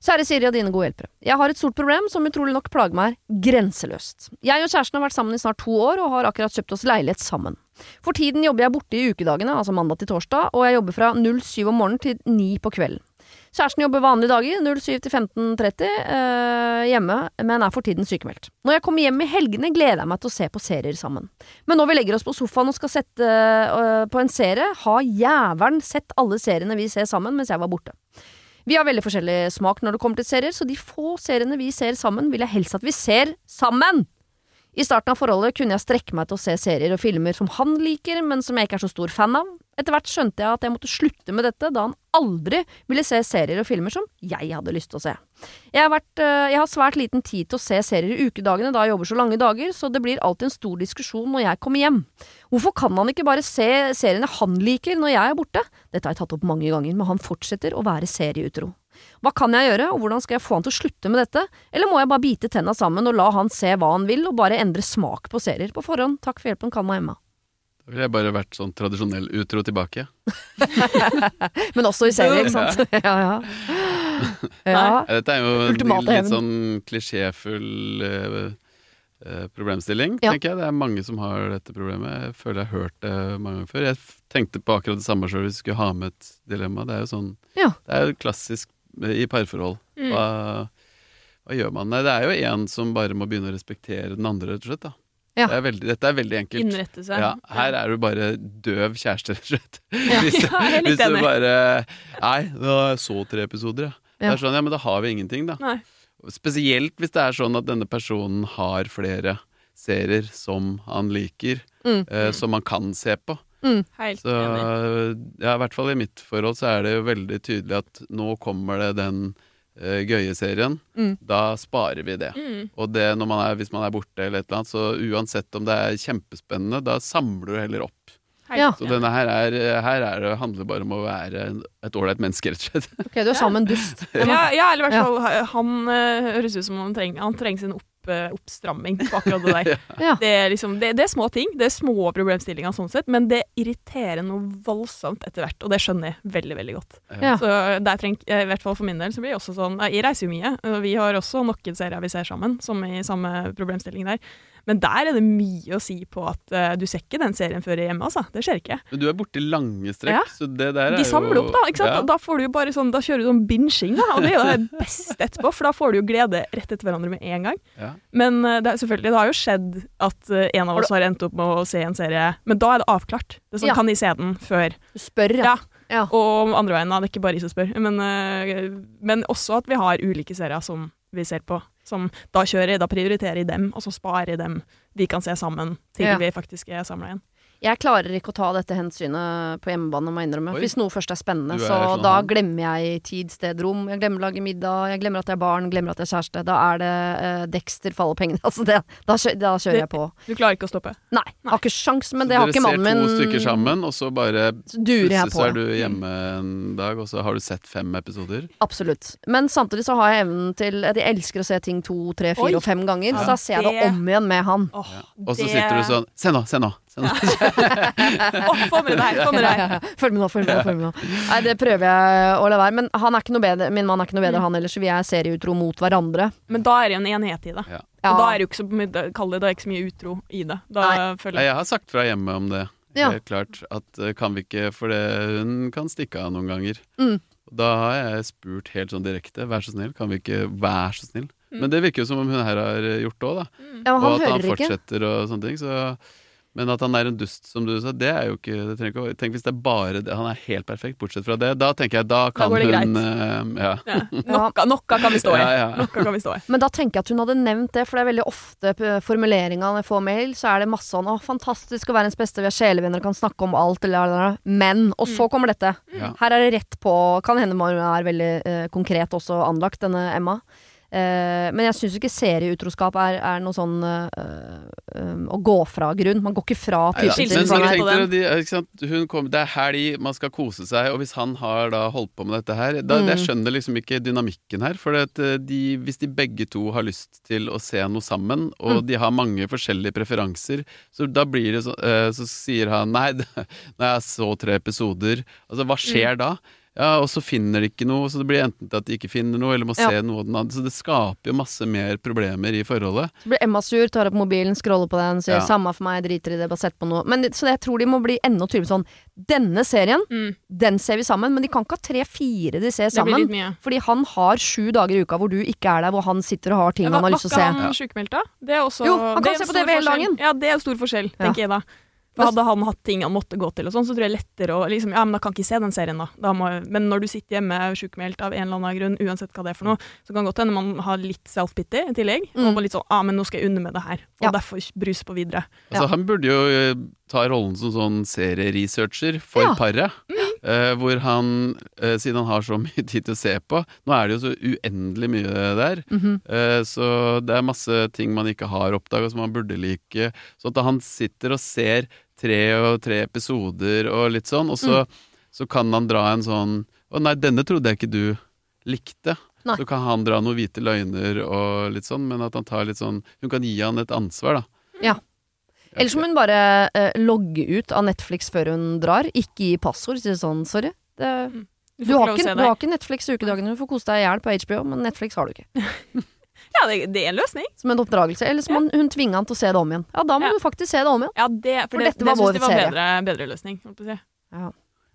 Kjære Siri og dine gode hjelpere. Jeg har et stort problem som utrolig nok plager meg grenseløst. Jeg og kjæresten har vært sammen i snart to år og har akkurat kjøpt oss leilighet sammen. For tiden jobber jeg borte i ukedagene, altså mandag til torsdag, og jeg jobber fra 07 om morgenen til 9 på kvelden. Kjæresten jobber vanlige dager, 07 til 15.30 eh, hjemme, men er for tiden sykemeldt. Når jeg kommer hjem i helgene, gleder jeg meg til å se på serier sammen. Men når vi legger oss på sofaen og skal sette øh, på en serie, har jævelen sett alle seriene vi ser sammen mens jeg var borte. Vi har veldig forskjellig smak når det kommer til serier, så de få seriene vi ser sammen, vil jeg helst at vi ser sammen! I starten av forholdet kunne jeg strekke meg til å se serier og filmer som han liker, men som jeg ikke er så stor fan av. Etter hvert skjønte jeg at jeg måtte slutte med dette, da han aldri ville se serier og filmer som jeg hadde lyst til å se. Jeg har, vært, øh, jeg har svært liten tid til å se serier i ukedagene da jeg jobber så lange dager, så det blir alltid en stor diskusjon når jeg kommer hjem. Hvorfor kan han ikke bare se seriene han liker når jeg er borte? Dette har jeg tatt opp mange ganger, men han fortsetter å være serieutro. Hva kan jeg gjøre, og hvordan skal jeg få han til å slutte med dette, eller må jeg bare bite tenna sammen og la han se hva han vil, og bare endre smak på serier på forhånd? Takk for hjelpen, Kalma Emma. Da ville jeg bare vært sånn tradisjonell utro tilbake. Men også i serier, ikke sant? ja, ja. ja. Ja, Dette er jo en litt sånn klisjéfull uh, eh, problemstilling, Ja. tenker jeg. Det er mange som har dette problemet. Jeg føler jeg har hørt det mange ganger før. Jeg tenkte på akkurat det samme sjøl hvis vi skulle ha med et dilemma. Det er jo sånn Ja. Det er jo klassisk eh, i parforhold. Mm. Hva, hva gjør man? Nei, det er jo en som bare må begynne å respektere den andre, rett og slett. da. Ja. Det er veldig, dette er veldig enkelt. Innrette seg. Ja, her er du bare døv kjæreste, rett og slett. Ja, Hvis, jeg er hvis du bare Nei, nå har jeg så tre episoder, ja. Det er sånn, ja, men da har vi ingenting, da. Nei. Spesielt hvis det er sånn at denne personen har flere serier som han liker, Mm. eh, som han kan se på. Helt Så enig. ja, i hvert fall i mitt forhold så er det jo veldig tydelig at nå kommer det den uh, gøye serien. Mm. Da sparer vi det. Mm. Og det når man er, hvis man er borte eller et eller annet, så uansett om det er kjempespennende, da samler du heller opp. Ja. Så denne her, er, her er det, handler bare om å være et ålreit menneske, rett og slett. Ok, du er sammen dust. Ja, ja, eller i hvert fall ha- han eh, høres ut som han trenger, han trenger sin opp, oppstramming på akkurat det der. Ja. Det er, liksom, det, det er små ting, det er små problemstillinger sånn sett, men det irriterer noe voldsomt etter hvert, og det skjønner jeg veldig, veldig godt. Ja. Så der treng, eh, i hvert fall for min del så blir jeg også sånn Jeg reiser jo mye, og vi har også noen serier vi ser sammen, som i samme problemstilling der. Men der er det mye å si på at uh, du ser ikke den serien før hjemme, altså. Det skjer ikke. Men du er borte i lange strekk, Ja. så det der er jo De samler jo opp, da. ikke sant? Ja. Da får du jo bare sånn, da kjører du sånn binging, da, og det er jo det beste etterpå, for da får du jo glede rett etter hverandre med en gang. Ja. Men uh, det, er, selvfølgelig, det har jo skjedd at uh, en av oss har endt opp med å se en serie, men da er det avklart. Det er sånn, Ja. Kan de se den før? Du spør, ja. Ja. Og andre veien, da. Det er ikke bare jeg som spør. Men, men også at vi har ulike serier som vi ser på. Som da kjører jeg, da prioriterer jeg dem, og så sparer jeg dem vi kan se sammen til Ja. vi faktisk er samla igjen. Jeg klarer ikke å ta dette hensynet på hjemmebane, må jeg innrømme. Oi. Hvis noe først er spennende, er så sånn da glemmer jeg tid, sted, rom. Jeg glemmer å lage middag, jeg glemmer at jeg er barn, glemmer at jeg er kjæreste. Da er det uh, Dexter faller pengene. Altså det, da, kjø, da kjører jeg på. Du klarer ikke å stoppe. Nei, jeg har ikke sjans, men Så det har dere ikke mannen min. ser to stykker sammen, og så bare Så durer jeg på. så er du hjemme en dag, og så har du sett fem episoder. Absolutt. Men samtidig så har jeg evnen til at jeg elsker å se ting to, tre, Oi. fire og fem ganger. Ja. Så da ser jeg det Det- om igjen med han. Oh, Ja. Og så det- sitter du sånn Se nå, se nå! Se nå. Åh, få med deg! Få med det her. Følg med nå, følg med nå. følg med nå Nei, det prøver jeg å la være. Men han er ikke noe bedre, min mann er ikke noe Mm. bedre, han ellers. Vi er serieutro mot hverandre. Men da er det jo en enhet i det. Ja. Og da er det jo ikke så mye, kall det, det er ikke så mye utro i det. Da Nei, føler jeg jeg har sagt fra hjemme om det. Ja. Helt klart. At eh, kan vi ikke For det, hun kan stikke av noen ganger. Mm. Da har jeg spurt helt sånn direkte. Vær så snill, kan vi ikke Vær så snill. Mm. Men det virker jo som om hun her har gjort det òg, da. Ja, og at han fortsetter ikke. og sånne ting. Så, men at han er en dust, som du sa, det er jo ikke det trenger ikke, Tenk hvis det er bare det. Han er helt perfekt, bortsett fra det. Da tenker jeg, da kan går det hun eh, ja. Ja. Noe, noe kan vi stå i. Ja, ja. Noe kan vi stå i. Men da tenker jeg at hun hadde nevnt det, for det er veldig ofte formuleringa når jeg får mail, så er det masse sånn 'Å, fantastisk å være ens beste, vi er sjelevenner og kan snakke om alt', eller. Men Og så kommer dette. Ja. Her er det rett på Kan hende man er veldig uh, konkret også anlagt, denne Emma. Eh, men jeg syns ikke serieutroskap er, er noe sånn uh, um, å gå fra grunn. Man går ikke fra typen? Hun kom, det er helg, man skal kose seg, og hvis han har da holdt på med dette her da, Mm. Jeg skjønner liksom ikke dynamikken her. For de, hvis de begge to har lyst til å se noe sammen, og Mm. de har mange forskjellige preferanser, så da blir det så uh, Så sier han nei, det, når jeg så tre episoder Altså, hva skjer da? Ja, og så finner de ikke noe, så det blir enten til at de ikke finner noe, eller må Ja. se noe av den andre. Så det skaper jo masse mer problemer i forholdet. Så blir Emma sur, tar opp mobilen, scroller på den, sier Ja. 'samme for meg, driter i det, bare sett på noe'. Men, så jeg tror de må bli enda tydeligere sånn Denne serien, Mm. den ser vi sammen, men de kan ikke ha tre-fire de ser sammen. Fordi han har sju dager i uka hvor du ikke er der, hvor han sitter og har ting Ja, han har lyst til å se. ikke han sykemeldt, da? Det er også Jo, han kan se på det TV hele dagen. Ja, det er stor forskjell, Ja. tenker jeg da. For hadde han hatt ting han måtte gå til, og sånn, så tror jeg lettere å liksom, Ja, men da kan ikke se den serien, da. da må, men når du sitter hjemme sjukmeldt av en eller annen grunn, uansett hva det er for noe, så kan det godt hende man har litt self-pity i tillegg. Mm. Og bare litt sånn ah, men nå skal jeg unne med det her. Og Ja. derfor bruse på videre. Altså, Ja. Han burde jo eh, ta rollen som sånn serieresearcher for Ja. paret. Eh, hvor han, uh, siden han har så mye tid til å se på Nå er det jo så uendelig mye der. Mm -hmm. uh, så det er masse ting man ikke har oppdaga som man burde like. Så at han sitter og ser tre og tre episoder og litt sånn, og så, så kan han dra en sånn Å nei, denne trodde jeg ikke du likte. Nei. Så kan han dra noen hvite løgner og litt sånn, men at han tar litt sånn Hun kan gi han et ansvar, da. Ja. Eller så må hun bare eh, logge ut av Netflix før hun drar. Ikke gi passord. Si sånn, sorry. Det, Du du, har ikke, du har ikke Netflix i ukedagene. Du får kose deg i hjel på HBO, men Netflix har du ikke. Ja, det, det er en løsning. Som en oppdragelse. Eller så må hun tvinge han til å se det om igjen. Ja, da må Ja. du faktisk se det om igjen. Ja, det, for, For det, dette det var syns vår jeg var en bedre, bedre løsning. holdt på å si.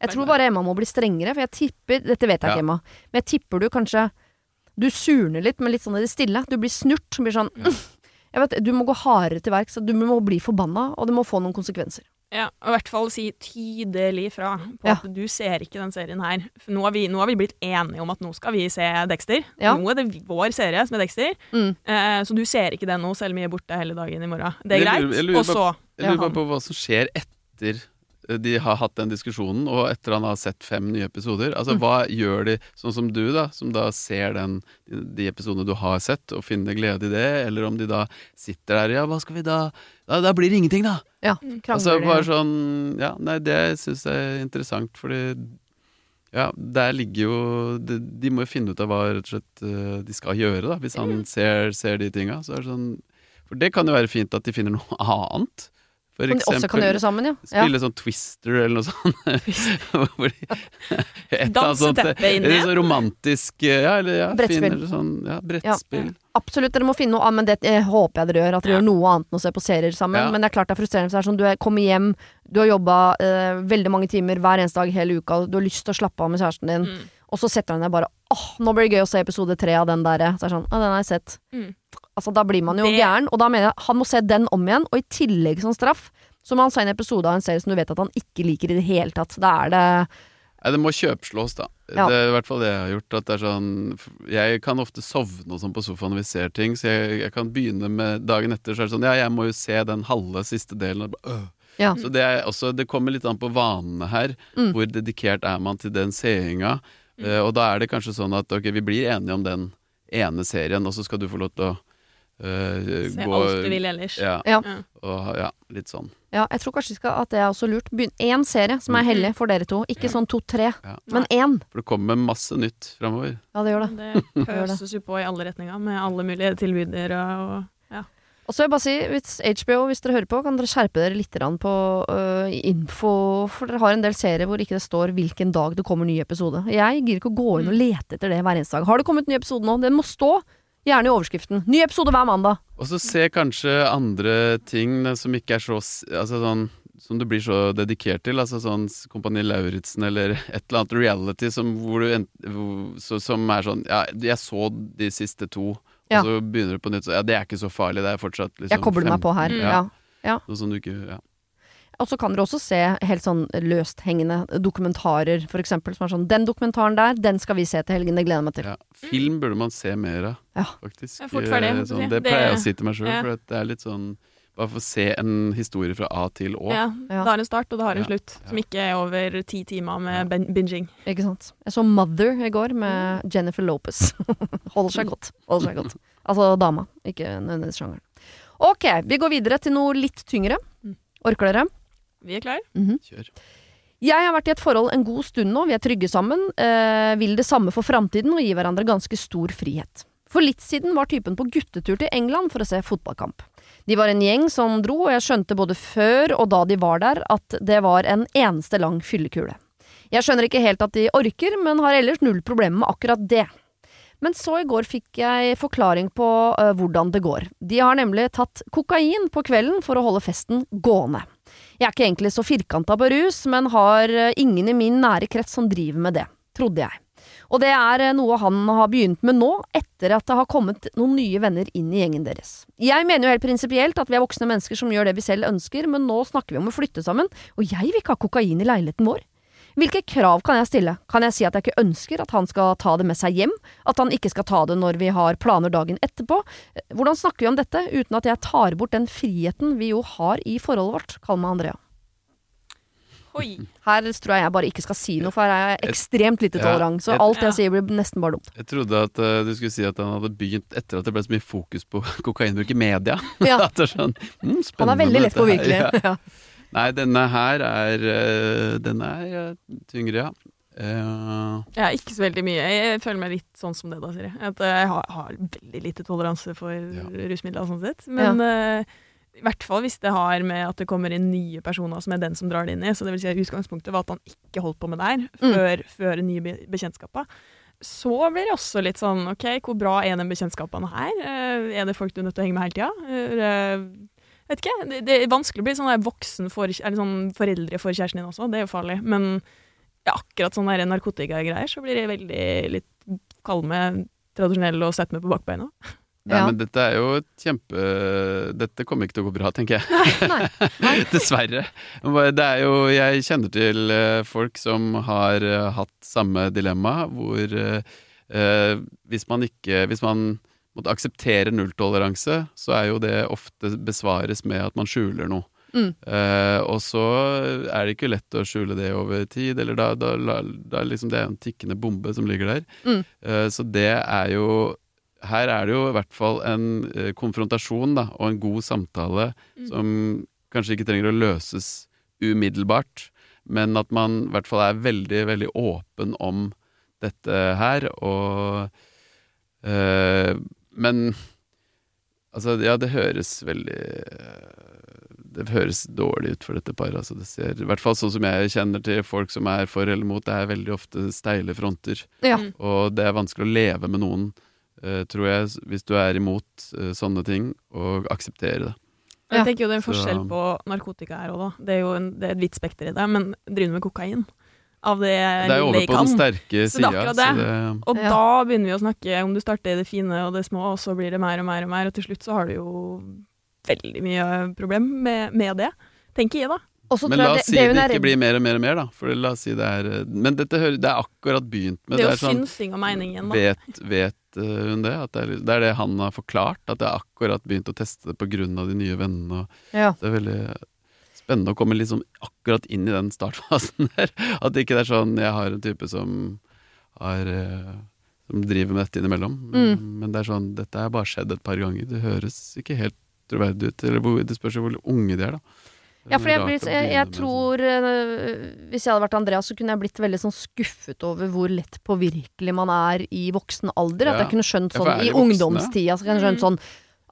Jeg tror bare Emma må bli strengere, for jeg tipper Dette vet jeg Ja. ikke, Emma, men jeg tipper du kanskje Du surner litt, men litt sånn i det stille. Du blir snurt. Blir sånn, jeg vet, du må gå hardere til verks. Du må bli forbanna, og det må få noen konsekvenser. Ja, og i hvert fall si tydelig fra på Ja. at du ser ikke den serien her. For nå har, vi, nå har vi blitt enige om at nå skal vi se Dexter. Ja. Nå er det vår serie som er Dexter. Mm. Eh, så du ser ikke det nå, selv om vi er borte hele dagen i morgen. Det er Jeg lurer- greit. jeg lurer Og så Jeg lurer bare på hva som skjer etter de har hatt den diskusjonen, og etter han har sett fem nye episoder. Altså, Mm. Hva gjør de, sånn som du, da, som da ser den, de episodene du har sett, og finner glede i det, eller om de da sitter der Ja, hva skal vi da Da, da blir det ingenting, da! Ja, Mm. krangler Altså bare sånn Ja, nei, det syns jeg er interessant, fordi ja, der ligger jo De, de må jo finne ut av hva rett og slett eh, de skal gjøre, da, hvis han ser, ser de tinga. Så er det sånn For det kan jo være fint at de finner noe annet. For Som de også kan gjøre sammen, ja. ja. Spille sånn Twister eller noe sånt. Danse teppet inn igjen. sånn romantisk eh, Ja, eller ja, Brettspill. sånn, ja, brettspill. Absolutt, dere må finne noe annet, men det jeg håper jeg dere gjør. At dere Ja. gjør noe annet enn å se på serier sammen. Ja. Men det er klart det er frustrerende. For det er sånn, du er- kommer hjem, du har jobba eh, veldig mange timer hver eneste dag hele uka, du har lyst til å slappe av med kjæresten din, Mm. og så setter han deg bare åh, nå blir det gøy å se episode tre av den der. Så er det sånn, å, den har jeg sett. Mm. Altså, da blir man jo Det- gæren, og da mener jeg han må se den om igjen, og i tillegg som straff. Så må han se en episode av en serie som du vet at han ikke liker i det hele tatt. Da er det Nei, det må kjøpslås, da. Ja. Det er i hvert fall det jeg har gjort. At det er sånn Jeg kan ofte sovne og sånn på sofaen når vi ser ting, så jeg, jeg kan begynne med dagen etter, så er det sånn Ja, jeg må jo se den halve siste delen. Og bare, øh. Ja. Så det er også Det kommer litt an på vanene her. Mm. Hvor dedikert er man til den seeringa? Uh, og da er det kanskje sånn at ok, vi blir enige om den ene serien, og så skal du få lov til å eh, Se gå alt du vil ellers. Ja, Ja. Ja. og, ja, litt sånn. Ja, jeg tror kanskje skal, at det er også lurt. Begynn én serie som er Mm. hellig for dere to. Ikke Ja. sånn to-tre, Ja. men én. For det kommer masse nytt framover. Ja, det gjør det. Det pøses jo på i alle retninger, med alle mulige tilbydere og Og så vil jeg bare si, hvis HBO, hvis dere hører på, kan dere skjerpe dere litt på uh, info, for dere har en del serier hvor ikke det står hvilken dag det kommer ny episode. Jeg gidder ikke å gå inn og lete etter det hver eneste dag. Har det kommet ny episode nå? Den må stå, gjerne i overskriften. Ny episode hver mandag. Og så se kanskje andre ting som ikke er så Altså sånn som du blir så dedikert til. Altså sånn Kompani Lauritzen eller et eller annet reality som, hvor du en, så, som er sånn Ja, jeg så de siste to, Ja. og så begynner du på nytt. Så ja, det er ikke så farlig. Det er fortsatt liksom Jeg kobler meg på her. Ja. Ja. Noe som du ikke Ja. Og så kan dere også se helt sånn løsthengende dokumentarer, for eksempel. Som er sånn Den dokumentaren der, den skal vi se til helgen. Det gleder jeg meg til. ja. Film burde man se mer av, Ja. faktisk. Ja, fort ferdig, Eh, Sånn, det pleier jeg å si til meg sjøl, ja. for at det er litt sånn Bare få se en historie fra A til Å. Ja, Ja. det har en start, og det har en Ja. slutt. Som ikke er over ti timer med binging. Ikke sant. Jeg så Mother i går med Jennifer Lopez. Holder seg godt. Holder seg godt. Altså dama, ikke nødvendigvis sjangeren. Ok, vi går videre til noe litt tyngre. Mm. Orker dere? Vi er klar. -hmm. Kjør. Jeg har vært i et forhold en god stund nå, vi er trygge sammen, eh, vil det samme for framtiden og gir hverandre ganske stor frihet. For litt siden var typen på guttetur til England for å se fotballkamp. De var en gjeng som dro, og jeg skjønte både før og da de var der at det var en eneste lang fyllekule. Jeg skjønner ikke helt at de orker, men har ellers null problemer med akkurat det. Men så i går fikk jeg forklaring på uh, hvordan det går. De har nemlig tatt kokain på kvelden for å holde festen gående. Jeg er ikke egentlig så firkanta på rus, men har eh, ingen i min nære krets som driver med det, trodde jeg. Og det er eh, noe han har begynt med nå, etter at det har kommet noen nye venner inn i gjengen deres. Jeg mener jo helt prinsipielt at vi er voksne mennesker som gjør det vi selv ønsker, men nå snakker vi om å flytte sammen, og jeg vil ikke ha kokain i leiligheten vår. Hvilke krav kan jeg stille? Kan jeg si at jeg ikke ønsker at han skal ta det med seg hjem? At han ikke skal ta det når vi har planer dagen etterpå? Hvordan snakker vi om dette uten at jeg tar bort den friheten vi jo har i forholdet vårt? Kall meg Andrea. Oi. Her tror jeg jeg bare ikke skal si noe, for her er jeg ekstremt lite tolerant. Så alt jeg sier blir nesten bare dumt. Jeg trodde at eh, du skulle si at han hadde begynt etter at det ble så mye fokus på kokainbruk i media. Ja. at det er sånn, mm, Han er veldig lett påvirkelig. Ja. Ja. Nei, denne her er eh, Den er eh, tyngre, ja. Uh, Ja, ikke så veldig mye. Jeg føler meg litt sånn som det, da, Siri. At jeg har, har veldig lite toleranse for rusmidler, sånn sett. Men eh, i hvert fall hvis det har med at det kommer inn nye personer som er den som drar det inn i. Så det vil si at utgangspunktet var at han ikke holdt på med det her før, før nye be bekjentskaper. Så blir det også litt sånn OK, hvor bra er den bekjentskapen her? Eh, er det folk du er nødt til å henge med hele tida? Vet ikke. Det, det er vanskelig å bli sånn der voksen for, eller sånn foreldre for kjæresten din også. Det er jo farlig. Men ja, akkurat sånne narkotikagreier, så blir jeg veldig litt kald med tradisjonell og setter meg på bakbeina. Nei, Ja. men dette er jo et kjempe Dette kommer ikke til å gå bra, tenker jeg. Nei. Dessverre. Det er jo Jeg kjenner til eh, folk som har eh, hatt samme dilemma, hvor eh, eh, hvis man ikke Hvis man måtte akseptere nulltoleranse, så er jo det ofte besvares med at man skjuler noe. Mm. Uh, og så er det ikke lett å skjule det over tid, eller da, da, da, liksom det er en tikkende bombe som ligger der. Mm. Uh, så det er jo Her er det jo i hvert fall en uh, konfrontasjon da, og en god samtale Mm. som kanskje ikke trenger å løses umiddelbart, men at man i hvert fall er veldig, veldig åpen om dette her, og Men altså, ja, det høres veldig det høres dårlig ut for dette paret. Altså det ser, I hvert fall sånn som jeg kjenner til folk som er for eller mot. Det er veldig ofte steile fronter. Ja. Mm. Og det er vanskelig å leve med noen, eh, tror jeg, hvis du er imot eh, sånne ting, og akseptere det. Jeg tenker jo det er en forskjell på narkotika her òg, da. Det er jo en, det er et vidt spekter i det, men driver du med kokain av det Det er over på den sterke Så er sida. det. det, Og Ja. da begynner vi å snakke om du starter i det fine og det små, og så blir det mer og mer og mer, og til slutt så har du jo veldig mye problem med, med det. Tenker jeg, da. Også men tror la oss si det, det ikke blir mer og mer og mer, da. For la oss si det er Men dette hører, det er akkurat begynt med. Det er er jo sånn, synsing og mening igjen, da. Vet, vet eh, hun det? At det, er, det er det han har forklart? At det er akkurat begynt å teste det pga. de nye vennene? Og ja. det er veldig spennende å komme liksom akkurat inn i den startfasen der. At det ikke er sånn Jeg har en type som har eh, Som driver med dette innimellom. Mm. Men det er sånn Dette har bare skjedd et par ganger. Det høres ikke helt troverdig ut. Eller det spørs jo hvor unge de er, da. Ja, for jeg, blir, jeg, jeg tror øh, Hvis jeg hadde vært Andreas, så kunne jeg blitt veldig sånn skuffet over hvor lett påvirkelig man er i voksen alder. At jeg kunne skjønt sånn ja, i voksne? ungdomstida, så kunne jeg skjønt Mm. sånn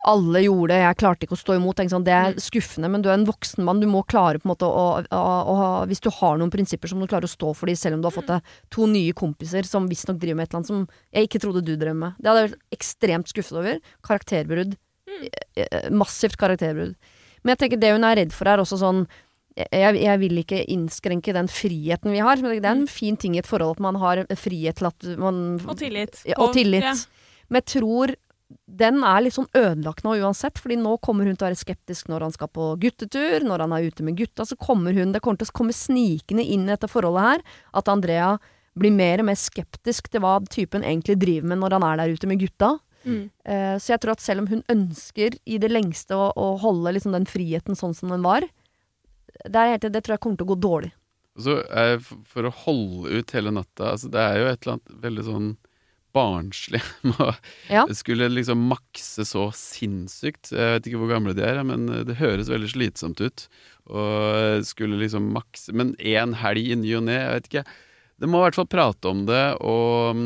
alle gjorde det, jeg klarte ikke å stå imot. Sånn, det er Mm. skuffende, men du er en voksen mann. Du må klare på en måte å, å, å ha Hvis du har noen prinsipper, så må du klare å stå for dem, selv om du har fått deg to nye kompiser som visstnok driver med et eller annet som jeg ikke trodde du drev med. Det hadde jeg vært ekstremt skuffet over. Karakterbrudd. Mm. Eh, eh, Massivt karakterbrudd. Men jeg tenker det hun er redd for, er også sånn jeg, jeg vil ikke innskrenke den friheten vi har. Men det er en fin ting i et forhold at man har frihet til at man Og tillit. ja, og tillit. Ja. Men jeg tror den er litt sånn ødelagt nå uansett, fordi nå kommer hun til å være skeptisk når han skal på guttetur, når han er ute med gutta, så kommer hun Det kommer til å komme snikende inn i dette forholdet her, at Andrea blir mer og mer skeptisk til hva typen egentlig driver med når han er der ute med gutta. Mm. Eh, så jeg tror at selv om hun ønsker i det lengste å, å holde liksom den friheten sånn som den var, det, er helt, det tror jeg kommer til å gå dårlig. Så For å holde ut hele natta altså Det er jo et eller annet veldig sånn barnslig med å Ja. skulle liksom makse så sinnssykt. Jeg vet ikke hvor gamle de er, men det høres veldig slitsomt ut. Og skulle liksom makse Men én helg i ny og ne, jeg vet ikke. Det må i hvert fall prate om det, og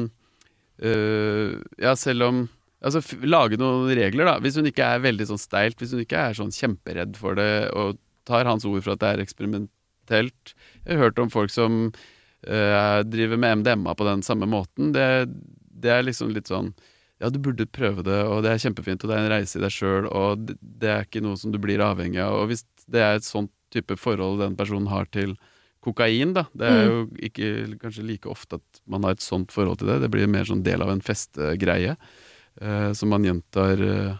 øh, Ja, selv om Altså lage noen regler, da. Hvis hun ikke er veldig sånn steilt, hvis hun ikke er sånn kjemperedd for det, og tar hans ord for at det er eksperimentelt. Jeg har hørt om folk som øh, driver med MDMA på den samme måten. Det, det er liksom litt sånn Ja, du burde prøve det, og det er kjempefint, og det er en reise i deg sjøl, og det, det er ikke noe som du blir avhengig av. Og hvis det er et sånt type forhold den personen har til kokain, da Det er jo ikke kanskje like ofte at man har et sånt forhold til det. Det blir mer sånn del av en festegreie eh, som man gjentar eh,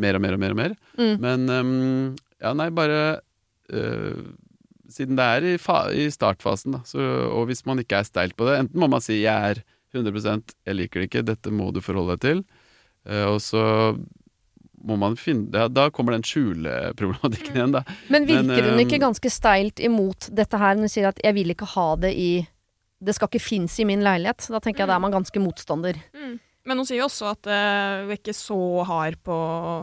mer og mer og mer og mer. Mm. Men um, ja, nei, bare uh, Siden det er i, i startfasen, da, så, og hvis man ikke er steilt på det Enten må man si 'jeg er 100 jeg liker det ikke, dette må du forholde deg til', eh, og så må man finne ja, Da kommer den skjuleproblematikken igjen, da. Men virker Men, hun eh, ikke ganske steilt imot dette her når hun sier at 'jeg vil ikke ha det i Det skal ikke finnes i min leilighet'? Da tenker jeg da er man ganske motstander. Mm. Men hun sier jo også at uh, hun er ikke så hard på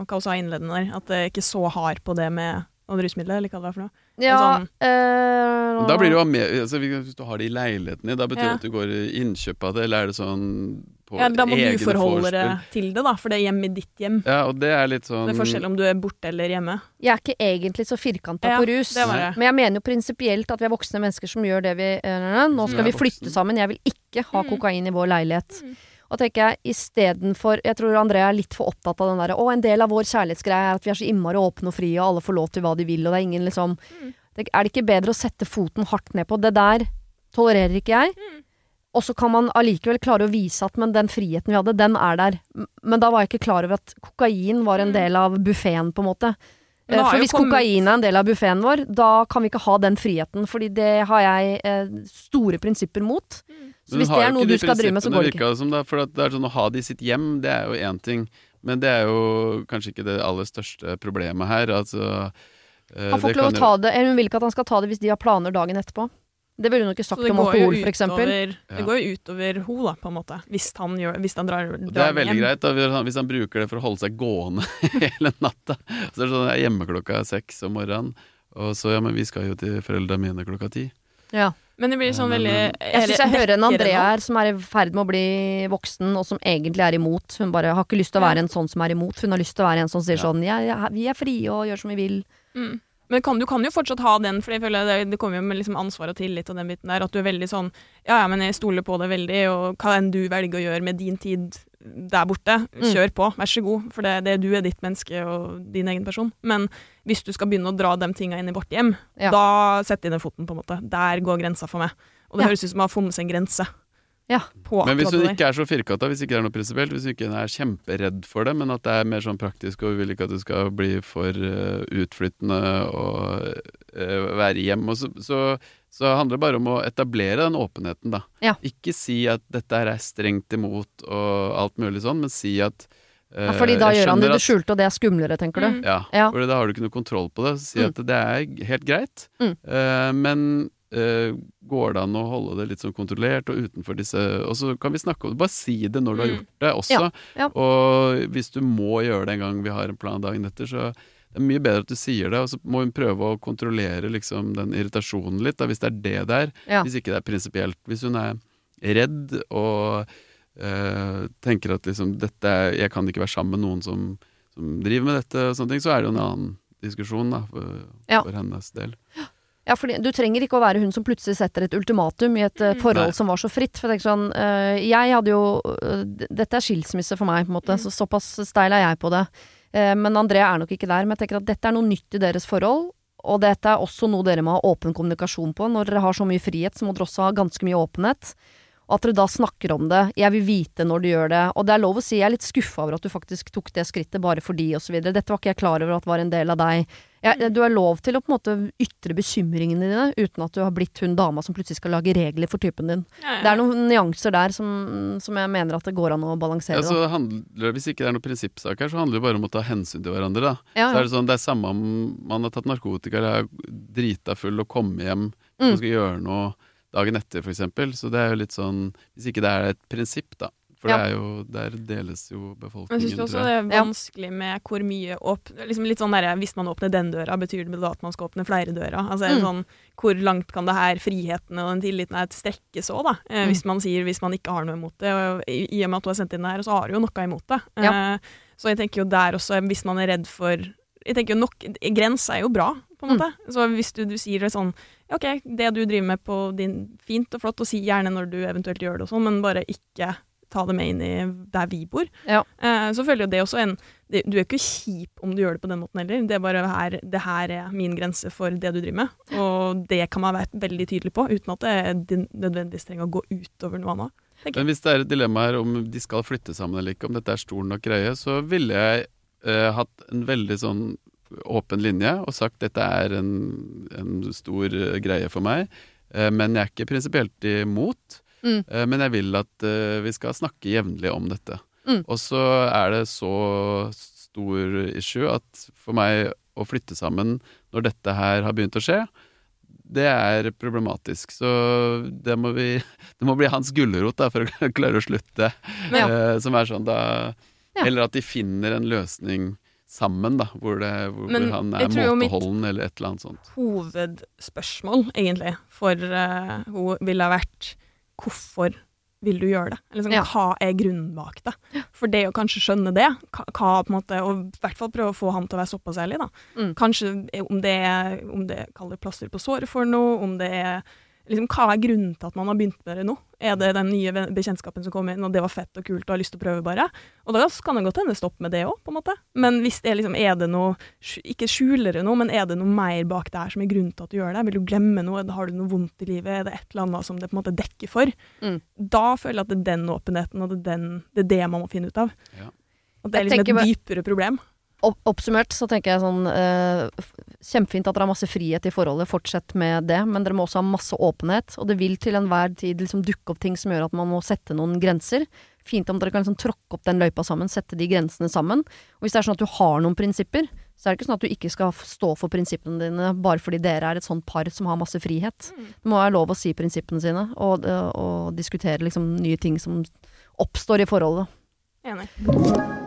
Hva hun sa innledende der. At det er ikke så hard på det med noen rusmidler, eller hva det var for noe. Ja, sånn- eh, Da blir det jo mer altså, Hvis du har det i leiligheten din, da betyr det Ja. at du går i innkjøp av det, eller er det sånn på Ja, da må egne du forholde deg til det, da, for det er hjemme i ditt hjem. Ja, og det er litt sånn Det er forskjell om du er borte eller hjemme. Jeg er ikke egentlig så firkanta Ja, på rus. det det. Men jeg mener jo prinsipielt at vi er voksne mennesker som gjør det vi øh, Nå skal vi flytte sammen. Jeg vil ikke ha Mm. kokain i vår leilighet. Mm. Og tenker jeg istedenfor Jeg tror Andrea er litt for opptatt av den derre Å, en del av vår kjærlighetsgreie er at vi er så innmari åpne og frie, og alle får lov til hva de vil, og det er ingen liksom Mm. det, Er det ikke bedre å sette foten hardt ned på Det der tolererer ikke jeg. Mm. Og så kan man allikevel klare å vise at men den friheten vi hadde, den er der. Men da var jeg ikke klar over at kokain var en Mm. del av buffeen, på en måte. Eh, For hvis kommet- kokain er en del av buffeen vår, da kan vi ikke ha den friheten. Fordi det har jeg eh, store prinsipper mot. Så hvis det er noe du skal drive med, så går det ikke. Som det for det er sånn Å ha det i sitt hjem, det er jo én ting. Men det er jo kanskje ikke det aller største problemet her. Altså, eh, Han får ikke lov å ta det, eller hun vil ikke at han skal ta det hvis de har planer dagen etterpå. Det ville hun ikke sagt om alkohol, eksempel. det går jo utover hun da, på en måte. Hvis han, gjør, hvis han drar, hjem. Det er veldig hjem. greit da, hvis han- bruker det for å holde seg gående hele natta. Så er det sånn, jeg er hjemme klokka seks om morgenen, og så ja, men vi skal jo til foreldra mine klokka ti. Ja. Men det blir sånn veldig Jeg syns jeg hører en Andrea her som er i ferd med å bli voksen, og som egentlig er imot. Hun bare har ikke lyst til å være en sånn som er imot. Hun har lyst til å være en som sier Ja. sånn ja, ja, vi er frie og gjør som vi vil. Mm. Men kan, du kan jo fortsatt ha den, for jeg føler det, det kommer jo med liksom ansvar og tillit og den biten der. At du er veldig sånn Ja, ja, men jeg stoler på deg veldig, og hva enn du velger å gjøre med din tid der borte, Mm. kjør på, vær så god. For det, det du er ditt menneske og din egen person. Men hvis du skal begynne å dra de tinga inn i vårt hjem, Ja. da setter de ned foten, på en måte. Der går grensa for meg. Og det Ja. høres ut som det har funnet seg en grense. Ja. På Men hvis du hun ikke er så firkanta, hvis ikke det er noe prinsipielt, hvis hun ikke er kjemperedd for det, men at det er mer sånn praktisk og vi vil ikke at du skal bli for uh, utflyttende og uh, være hjem, og så, så, så det handler bare om å etablere den åpenheten, da. Ja. Ikke si at dette er strengt imot og alt mulig sånn, men si at uh, Ja, fordi da gjør han det i skjønner det skjulte, og det er skumlere, tenker du. Mm. ja, Ja. for da har du ikke noe kontroll på det. Si Mm. at det er helt greit, Mm. uh, men uh, går det an å holde det litt sånn kontrollert og utenfor disse Og så kan vi snakke om det. Bare si det når du har Mm. gjort det også. Ja, ja. Og hvis du må gjøre det en gang vi har en plan dagen etter, så det er mye bedre at du sier det, og så må hun prøve å kontrollere liksom den irritasjonen litt, da, hvis det er det det er. Ja. Hvis ikke det er prinsipielt. Hvis hun er redd og øh, tenker at liksom dette er, Jeg kan ikke være sammen med noen som, som driver med dette, og sånne ting, så er det jo en annen diskusjon da, for, Ja. for hennes del. Ja, fordi du trenger ikke å være hun som plutselig setter et ultimatum i et Mm. forhold Nei. som var så fritt. For jeg tenker sånn, eh, jeg hadde jo eh, Dette er skilsmisse for meg, på en måte, Mm. så såpass steil er jeg på det. Eh, men André er nok ikke der. Men jeg tenker at dette er noe nytt i deres forhold. Og dette er også noe dere må ha åpen kommunikasjon på. Når dere har så mye frihet, så må dere også ha ganske mye åpenhet. Og at dere da snakker om det. Jeg vil vite når du gjør det. Og det er lov å si jeg er litt skuffa over at du faktisk tok det skrittet bare fordi, osv. Dette var ikke jeg klar over at var en del av deg. Jeg, du har lov til å på en måte ytre bekymringene dine uten at du har blitt hun dama som plutselig skal lage regler for typen din. Ja, ja. Det er noen nyanser der som, som jeg mener at det går an å balansere. Ja, handler, hvis ikke det er noen prinsippsak her, så handler det bare om å ta hensyn til hverandre. da. ja, Så er det sånn, det er samme om man har tatt narkotika eller er drita full og kommer hjem Mm. og skal gjøre noe dagen etter, f.eks. Så det er jo litt sånn Hvis ikke det er et prinsipp, da. For Ja. det er jo, der deles jo Men jeg befolkningen, syns også det er vanskelig med hvor mye åp... Liksom litt sånn der, Hvis man åpner den døra, betyr det da at man skal åpne flere dører? Altså, Mm. sånn, Hvor langt kan det her friheten og den tilliten her strekke så, da? Eh, Mm. Hvis man sier hvis man ikke har noe imot det. Og i, I og med at du har sendt inn det her, så har du jo noe imot det. Ja. Eh, så jeg tenker jo der også, hvis man er redd for jeg tenker jo nok, Grensa er jo bra, på en Mm. måte. Så hvis du, du sier det sånn OK, det du driver med på din Fint og flott, og si gjerne når du eventuelt gjør det og sånn, men bare ikke ta det med inn i der vi bor. Ja. Eh, så føler jo det også en det, Du er ikke kjip om du gjør det på den måten heller. Det er bare her, det her er min grense for det du driver med. Og det kan man være veldig tydelig på, uten at det, nødvendigvis trenger å gå utover noe annet. Men hvis det er et dilemma her om de skal flytte sammen eller ikke, om dette er stor nok greie, så ville jeg eh, hatt en veldig sånn åpen linje og sagt dette er en, en stor eh, greie for meg, eh, men jeg er ikke prinsipielt imot. Mm. Eh, men jeg vil at eh, vi skal snakke jevnlig om dette. Mm. Og så er det så stor issue at for meg å flytte sammen når dette her har begynt å skje, det er problematisk. Så det må, vi, det må bli hans gulrot for å klare å slutte. Ja. Eh, som er sånn da Ja. Eller at de finner en løsning sammen, da, hvor, det, hvor, hvor han er måteholden eller et eller annet sånt. Hovedspørsmål, egentlig, for uh, hun ville ha vært hvorfor vil du gjøre det? Eller sånn, Ja. Hva er grunnen bak det? For det å kanskje skjønne det, hva, på en måte, og i hvert fall prøve å få han til å være såpass ærlig, da. Mm. Kanskje eh, om det er om det det plaster på såret for noe, om det er liksom, hva er grunnen til at man har begynt med det nå? Er det den nye bekjentskapen som kom inn, og det var fett og kult og har lyst til å prøve, bare? Og da kan det godt hende stoppe med det òg, på en måte. Men hvis det liksom, er det noe Ikke skjuler det noe, men er det noe mer bak det her som er grunnen til at du gjør det? Vil du glemme noe? Har du noe vondt i livet? Er det et eller annet som det på en måte dekker for? Mm. Da føler jeg at det er den åpenheten, og det er, den, det, er det man må finne ut av. Ja. At det er liksom et dypere problem. Opp, oppsummert så tenker jeg sånn eh, Kjempefint at dere har masse frihet i forholdet, fortsett med det. Men dere må også ha masse åpenhet, og det vil til enhver tid liksom dukke opp ting som gjør at man må sette noen grenser. Fint om dere kan liksom tråkke opp den løypa sammen, sette de grensene sammen. Og hvis det er sånn at du har noen prinsipper, så er det ikke sånn at du ikke skal stå for prinsippene dine bare fordi dere er et sånt par som har masse frihet. Det må være lov å si prinsippene sine, og, eh, og diskutere liksom nye ting som oppstår i forholdet. Enig.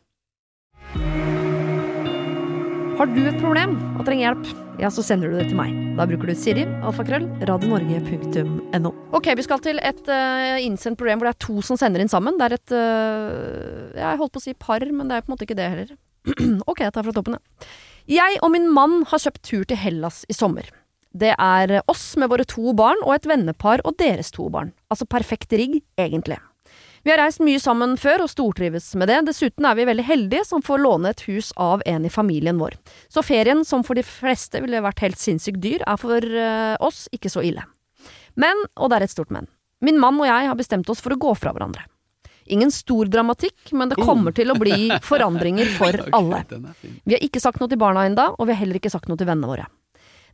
Har du et problem og trenger hjelp, ja, så sender du det til meg. Da bruker du Siri, alfakrøll, radionorge.no. Ok, vi skal til et uh, innsendt problem hvor det er to som sender inn sammen. Det er et uh, Jeg holdt på å si par, men det er på en måte ikke det heller. ok, jeg tar fra toppen, ja. Jeg og min mann har kjøpt tur til Hellas i sommer. Det er oss med våre to barn og et vennepar og deres to barn. Altså perfekt rigg, egentlig. Vi har reist mye sammen før og stortrives med det. Dessuten er vi veldig heldige som får låne et hus av en i familien vår. Så ferien, som for de fleste ville vært helt sinnssykt dyr, er for eh, oss ikke så ille. Men, og det er et stort men, min mann og jeg har bestemt oss for å gå fra hverandre. Ingen stor dramatikk, men det kommer til å bli forandringer for alle. Vi har ikke sagt noe til barna enda, og vi har heller ikke sagt noe til vennene våre.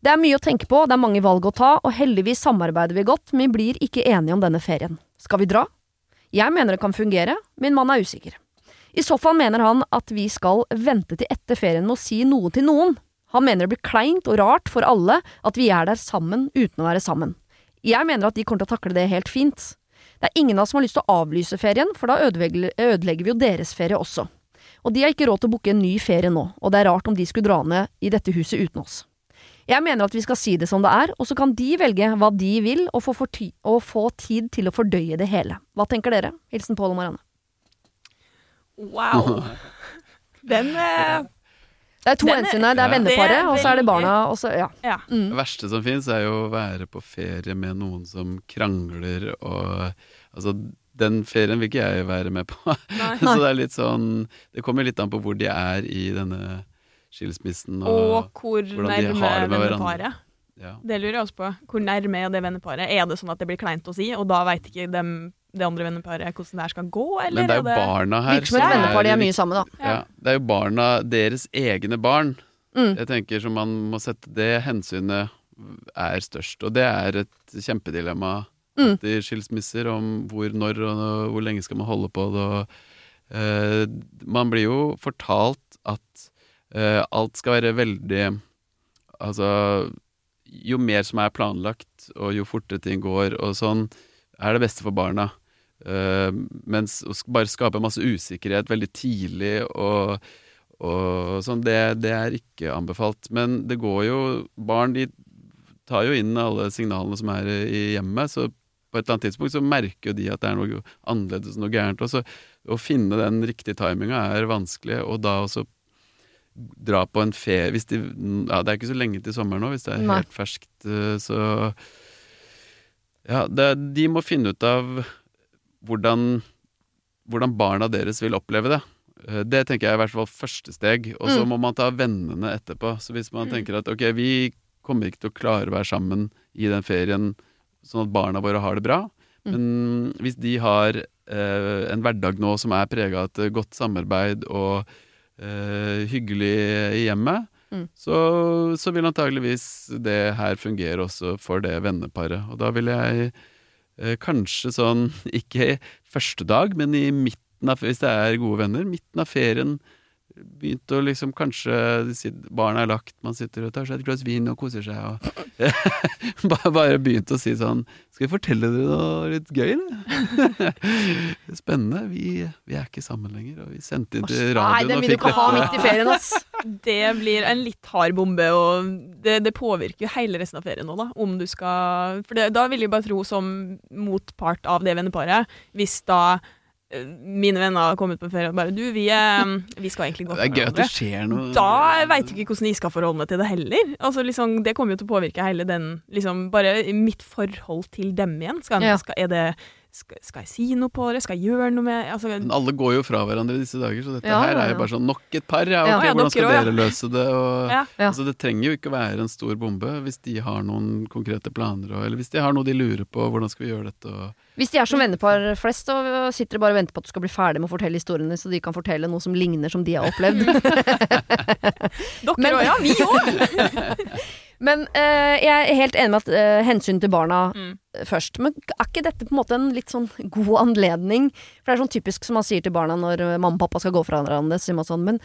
Det er mye å tenke på, det er mange valg å ta, og heldigvis samarbeider vi godt, men vi blir ikke enige om denne ferien. Skal vi dra? Jeg mener det kan fungere, min mann er usikker. I så fall mener han at vi skal vente til etter ferien med å si noe til noen. Han mener det blir kleint og rart for alle at vi er der sammen uten å være sammen. Jeg mener at de kommer til å takle det helt fint. Det er ingen av oss som har lyst til å avlyse ferien, for da ødelegger, vi jo deres ferie også. Og de har ikke råd til å booke en ny ferie nå, og det er rart om de skulle dra ned i dette huset uten oss. Jeg mener at vi skal si det som det er, og så kan de velge hva de vil, og få, og få tid til å fordøye det hele. Hva tenker dere? Hilsen Pål og Marianne. Wow. Den eh, Det er to Den hensyn her. Det er Ja. venneparet, og så er det barna. Og så, ja. Ja. Mm. Det verste som fins, er jo å være på ferie med noen som krangler og Altså, den ferien vil ikke jeg være med på. Nei. Så det er litt sånn Det kommer litt an på hvor de er i denne skilsmissen og, Og hvor hvordan de har det med hverandre. ja. Det lurer jeg også på. Hvor nærme er det venneparet? Er det sånn at det blir kleint å si, og da veit ikke dem, det andre venneparet hvordan det her skal gå, eller Men det er jo er det barna her Virker som et Ja. vennepar, de er mye sammen, da. Ja, det er jo barna, deres egne barn. Mm. Jeg tenker som man må sette det hensynet er størst. Og det er et kjempedilemma Mm. i skilsmisser om hvor, når og hvor lenge skal man holde på det. Og, uh, man blir jo fortalt at alt skal være veldig Altså jo mer som er planlagt, og jo fortere ting går og sånn, er det beste for barna. Eh, mens å bare skape masse usikkerhet veldig tidlig og, og sånn, det, det er ikke anbefalt. Men det går jo Barn de tar jo inn alle signalene som er i hjemmet, så på et eller annet tidspunkt så merker jo de at det er noe annerledes, noe gærent. Og så å finne den riktige timinga er vanskelig, og da også dra på en ferie hvis de, Ja, det er ikke så lenge til sommeren nå, hvis det er Nei. helt ferskt, eh, så Ja, det, de må finne ut av hvordan, hvordan barna deres vil oppleve det. Eh, Det tenker jeg er i hvert fall første steg. Og så Mm. må man ta vennene etterpå. Så hvis man Mm. tenker at ok, vi kommer ikke til å klare å være sammen i den ferien sånn at barna våre har det bra, Mm. men hvis de har eh, en hverdag nå som er prega av et godt samarbeid og hyggelig i hjemmet, Mm. så, så vil antageligvis det her fungere også for det venneparet. Og da vil jeg eh, kanskje sånn, ikke første dag, men i midten av, hvis det er gode venner, midten av ferien begynt å liksom kanskje Barna er lagt, man sitter og tar seg et glass vin og koser seg og Bare, begynt å si sånn Skal vi fortelle dere noe litt gøy, eller? Spennende. Vi, vi er ikke sammen lenger, og vi sendte inn til Nei, radioen den vil du ikke ha midt i ferien, ass. Det blir en litt hard bombe, og det, det påvirker jo hele resten av ferien nå, da. Om du skal For det, da vil jeg bare tro, som motpart av det venneparet, hvis da mine venner har kommet på ferie og bare Du, vi, eh, vi skal egentlig gå Det er fra gøy at det hverandre. skjer noe Da veit jeg ikke hvordan jeg skal forholde meg til det heller. Altså liksom, Det kommer jo til å påvirke hele den liksom, Bare mitt forhold til dem igjen. Skal, Ja. skal, er det, skal, skal jeg si noe på det? Skal jeg gjøre noe med altså, Men alle går jo fra hverandre i disse dager, så dette Ja, her er jo bare sånn nok et par. Ja, okay, ok, Ja, hvordan skal dere løse det? Og, Ja. Ja. Altså, det trenger jo ikke være en stor bombe hvis de har noen konkrete planer, og, eller hvis de har noe de lurer på, hvordan skal vi gjøre dette? Og, Hvis de er som vennepar flest, og sitter og bare og venter på at du skal bli ferdig med å fortelle historiene, så de kan fortelle noe som ligner som de har opplevd. Dere Men- òg, ja. Vi òg. Men eh, jeg er helt enig med at uh, hensyn til barna Mm. eh, først. Men er ikke dette på en måte en litt sånn god anledning? For det er sånn typisk som man sier til barna når mamma og pappa skal gå fra hverandre. Sier man sånn Men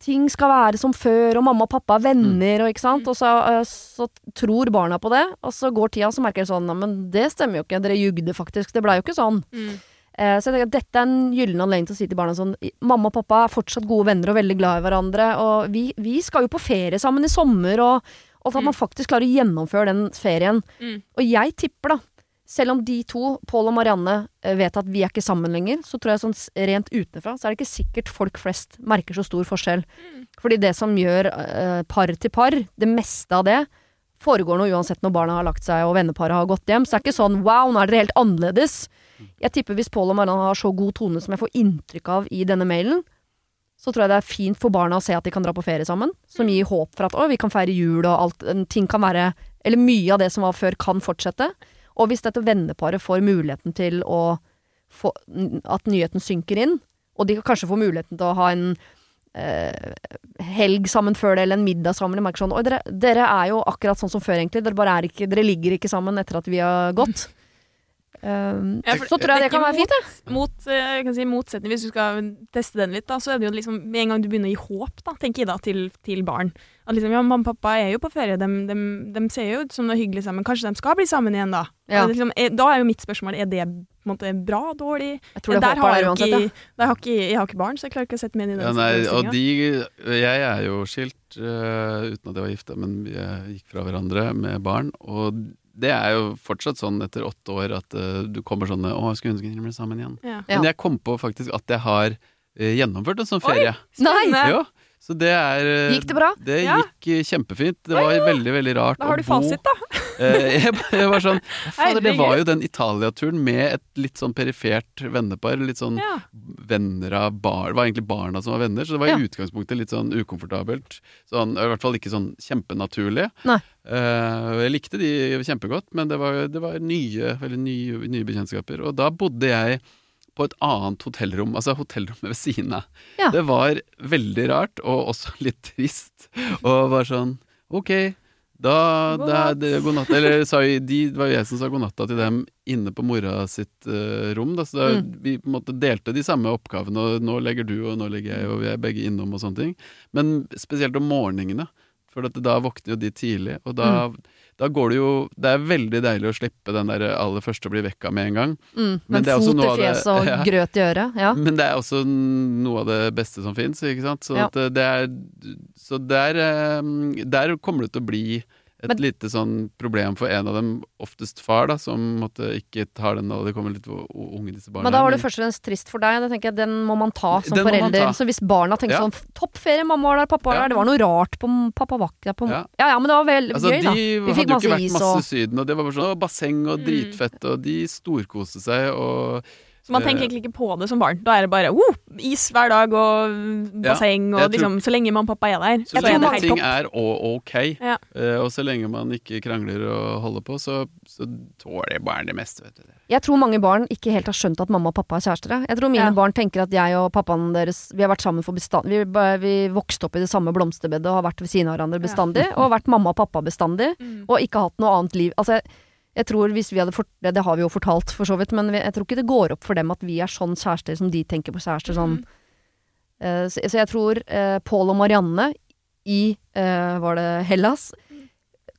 ting skal være som før, og mamma og pappa er venner, og ikke sant. Og så, eh, så tror barna på det, og så går tida, så merker de sånn men det stemmer jo ikke. Dere jugde faktisk. Det blei jo ikke sånn. Mm. Eh, Så jeg tenker at dette er en gyllen anledning til å si til barna sånn Mamma og pappa er fortsatt gode venner og veldig glad i hverandre, og vi, vi skal jo på ferie sammen i sommer, og, og at Mm. man faktisk klarer å gjennomføre den ferien. Mm. Og jeg tipper, da, selv om de to, Pål og Marianne, eh, vet at vi er ikke sammen lenger, så tror jeg sånn rent utenfra, så er det ikke sikkert folk flest merker så stor forskjell. Mm. Fordi det som gjør eh, par til par, det meste av det, foregår nå uansett når barna har lagt seg og venneparet har gått hjem. Så det er ikke sånn wow, nå er dere helt annerledes. Jeg tipper hvis Pål og Marianne har så god tone som jeg får inntrykk av i denne mailen, så tror jeg det er fint for barna å se at de kan dra på ferie sammen. Som gir håp for at å, vi kan feire jul og alt. Ting kan være Eller mye av det som var før, kan fortsette. Og hvis dette venneparet får muligheten til å få At nyheten synker inn, og de kan kanskje få muligheten til å ha en eh, helg sammen før det, eller en middag sammen. Sånn Oi, dere, dere er jo akkurat sånn som før, egentlig. Dere bare er ikke Dere ligger ikke sammen etter at vi har gått. Um, Ja, for så tror jeg det det kan være fint, det. Mot, eh, jeg kan si motsetning, hvis du skal teste den litt, da, så er det jo liksom med en gang du begynner å gi håp, da, tenker jeg da, til, til barn. At liksom, ja, mamma og pappa er jo på ferie, de, de, de ser jo ut som det er hyggelig sammen, kanskje de skal bli sammen igjen da? Ja. Liksom, er, da er jo mitt spørsmål, er det på en måte bra, dårlig? Jeg tror det Der håper har jeg uansett, ikke, ja. der har ikke, jeg har ikke barn, så jeg klarer ikke å sette meg inn i den ja, nei, og de Jeg er jo skilt uh, uten at jeg var gifta, men vi eh, gikk fra hverandre med barn. Og det er jo fortsatt sånn etter åtte år at uh, du kommer sånn 'Å, jeg skulle ønske vi ble sammen igjen'. Ja. Men jeg kom på faktisk at jeg har uh, gjennomført en sånn Oi! ferie. Nei! Jo, så det er uh, Gikk det bra? Det Ja. gikk kjempefint. Det var veldig, veldig rart Da har du fasit, da. Eh, jeg, jeg var sånn Fader, det var jo den Italia-turen med et litt sånn perifert vennepar. Litt sånn Ja. venner av bar Det var egentlig barna som var venner, så det var Ja. i utgangspunktet litt sånn ukomfortabelt. Sånn, I hvert fall ikke sånn kjempenaturlig. Nei. Eh, jeg likte de kjempegodt, men det var, det var nye, veldig nye, nye bekjentskaper. Og da bodde jeg på et annet hotellrom, altså hotellrommet ved siden av. Ja. Det var veldig rart, og også litt trist. Og var sånn Ok, da, God natt. det, God natt. Eller sa de, det var jo jeg som sa god natta til dem inne på mora sitt uh, rom. Da, så da, Mm. vi på en måte delte de samme oppgavene. Og nå legger du, og nå legger jeg, og vi er begge innom og sånne ting. Men spesielt om morgenene. For da våkner jo de tidlig, og da, da går det jo Det er veldig deilig å slippe den der aller første å bli vekka med en gang. Mm. Men Men fot i fjeset og ja. grøt i øret. Ja. Men det er også noe av det beste som fins, ikke sant. Så, Ja. at det er, så der, eh, der kommer det til å bli et Men- lite sånn problem for en av dem, oftest far, da, som måtte ikke tar den da det kommer litt unge disse barna. Men da var det først og fremst trist for deg. Det tenker jeg, Den må man ta som Den forelder. ta. Så hvis barna tenker Ja. sånn Topp ferie, mamma var der, pappa var Ja. der. Det var noe rart på Pappa var ikke der på Ja. ja ja, men det var vel Altså, gøy, da. de Vi fikk hadde jo ikke vært masse i Syden, og det var bare sånn basseng og Mm. dritfett, og de storkoste seg, og Så man tenker egentlig ikke på det som barn. Da er det bare oh, is hver dag og Ja, og liksom tror- så lenge mamma og pappa er der. Så så er lenge ting topp. er ok, Ja. eh, og så lenge man ikke krangler og holder på, så, så tåler barn det meste, vet du. Jeg tror mange barn ikke helt har skjønt at mamma og pappa er kjærester. jeg. Tror mine Ja. barn tenker at jeg og pappaen deres Vi har vært sammen for bestand Vi, vi vokste opp i det samme blomsterbedet og har vært ved siden av hverandre bestandig. Og vært mamma og pappa bestandig. Mm. Og ikke hatt noe annet liv. Altså, jeg, jeg tror hvis vi hadde fort, det, det har vi jo fortalt for så vidt, men vi, jeg tror ikke det går opp for dem at vi er sånn kjærester som de tenker på kjærester. Sånn. Mm. Uh, så, så jeg tror uh, Pål og Marianne i uh, Var det Hellas?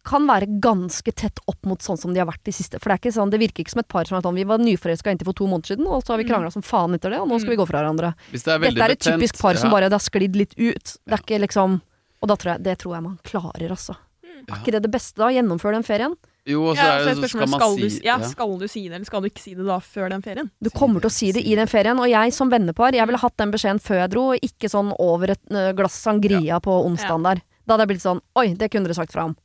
Kan være ganske tett opp mot sånn som de har vært de siste. For det er ikke sånn, det virker ikke som et par som er sånn Vi var nyforelska inntil for to måneder siden, og så har vi Mm. krangla som faen etter det, og nå skal vi gå fra hverandre. Hvis det er Dette er et betent, typisk par som ja. bare det har sklidd litt ut. Det er ikke liksom Og da tror jeg, det tror jeg man klarer, altså. Mm. Er ikke det det beste, da? Gjennomføre den ferien? Jo, og så Ja, er så det, er så skal man skal, si du, ja, ja. skal du si det, eller skal du ikke si det da før den ferien? Du kommer til å si det i den ferien, og jeg som vennepar, jeg ville hatt den beskjeden før jeg dro, ikke sånn over et glass sangria på onsdagen der. Da hadde jeg blitt sånn Oi, det kunne dere sagt fra om.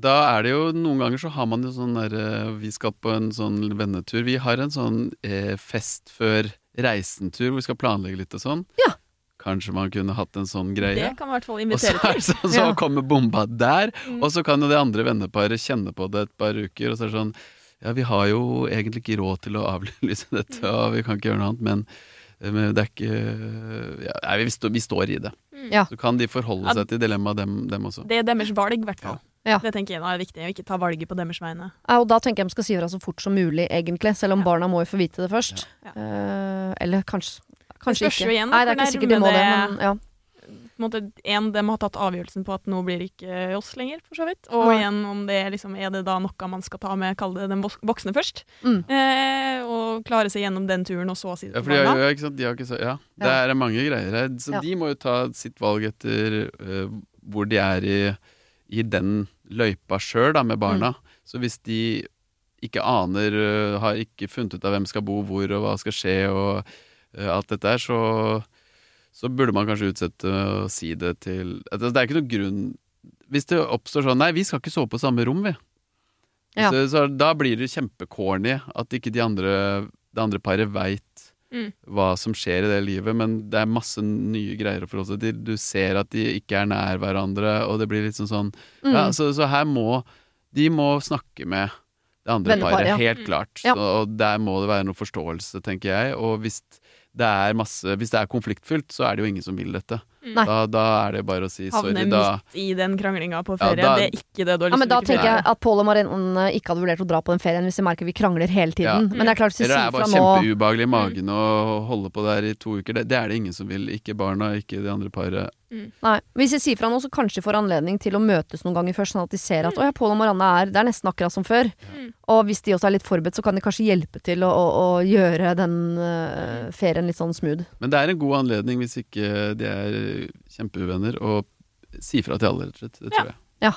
Da er det jo Noen ganger så har man jo sånn der eh, Vi skal på en sånn vennetur. Vi har en sånn eh, fest før reisen-tur hvor vi skal planlegge litt og sånn. Ja. Kanskje man kunne hatt en sånn greie. Det kan vi i hvert fall invitere er til. Så, så, så Ja. kommer bomba der, Mm. og så kan jo det andre venneparet kjenne på det et par uker, og så er det sånn Ja, vi har jo egentlig ikke råd til å avlyse dette, og vi kan ikke gjøre noe annet, men, men det er ikke ja, vi, står, vi står i det. Mm. Ja. Så kan de forholde seg til dilemmaet, dem, dem også. Det er deres valg, i hvert fall. Ja. Det tenker jeg nå er viktig, å ikke ta valget på deres vegne. Ja, og da tenker jeg de skal si fra så fort som mulig, egentlig. Selv om Ja. barna må jo få vite det først. Ja. Eh, eller kanskje Kanskje ikke. igjen, Nei, det er ikke sikkert de må det, det- men ja. En måte, en, de har tatt avgjørelsen på at nå blir det ikke oss lenger, for så vidt. Og ja. igjen, om det liksom, er det da noe man skal ta med, kall det den voksne først. Mm. Eh, og klare seg gjennom den turen, og så si det Ja, til ja, de har, ikke sant? De har ikke så, ja, det er mange greier her. Så Ja. de må jo ta sitt valg etter uh, hvor de er i, i den løypa sjøl, da, med barna. Så hvis de ikke aner, uh, har ikke funnet ut av hvem skal bo hvor, og hva skal skje, og alt dette her, så, så burde man kanskje utsette å si det til altså, Det er ikke noen grunn Hvis det oppstår sånn Nei, vi skal ikke sove på samme rom, vi. Ja. Så, så da blir det kjempecorny at ikke de andre, det andre paret veit Mm. hva som skjer i det livet, men det er masse nye greier å forholde seg til. Du ser at de ikke er nær hverandre, og det blir litt sånn sånn Mm. ja, så, så her må De må snakke med det andre Vennepar, paret, ja. helt Mm. klart. Ja. Så, og der må det være noe forståelse, tenker jeg. Og hvis det er masse Hvis det er konfliktfylt, så er det jo ingen som vil dette. Nei. Da, da er det bare å si sorry, Havne midt i den kranglinga på Ja, da- det er ikke det du har lyst men til da å bruke tenker jeg at Pål og Marianne ikke hadde vurdert å dra på den ferien hvis de merker vi krangler hele tiden. Ja. Men det er klart, hvis de Eller det er bare nå kjempeubehagelig i magen å holde på der i to uker. Det, det er det ingen som vil. Ikke barna, ikke de andre paret. Nei, Hvis de sier fra nå, så kanskje de får anledning til å møtes noen ganger først, sånn at de ser at å ja, Pål og Marianne er Det er nesten akkurat som før. Mm. Og hvis de også er litt forberedt, så kan de kanskje hjelpe til å, å, å gjøre den uh, ferien litt sånn smooth. Men det er en god anledning hvis ikke de er kjempeuvenner, å si fra til alle, rett og slett. Det tror jeg. Ja.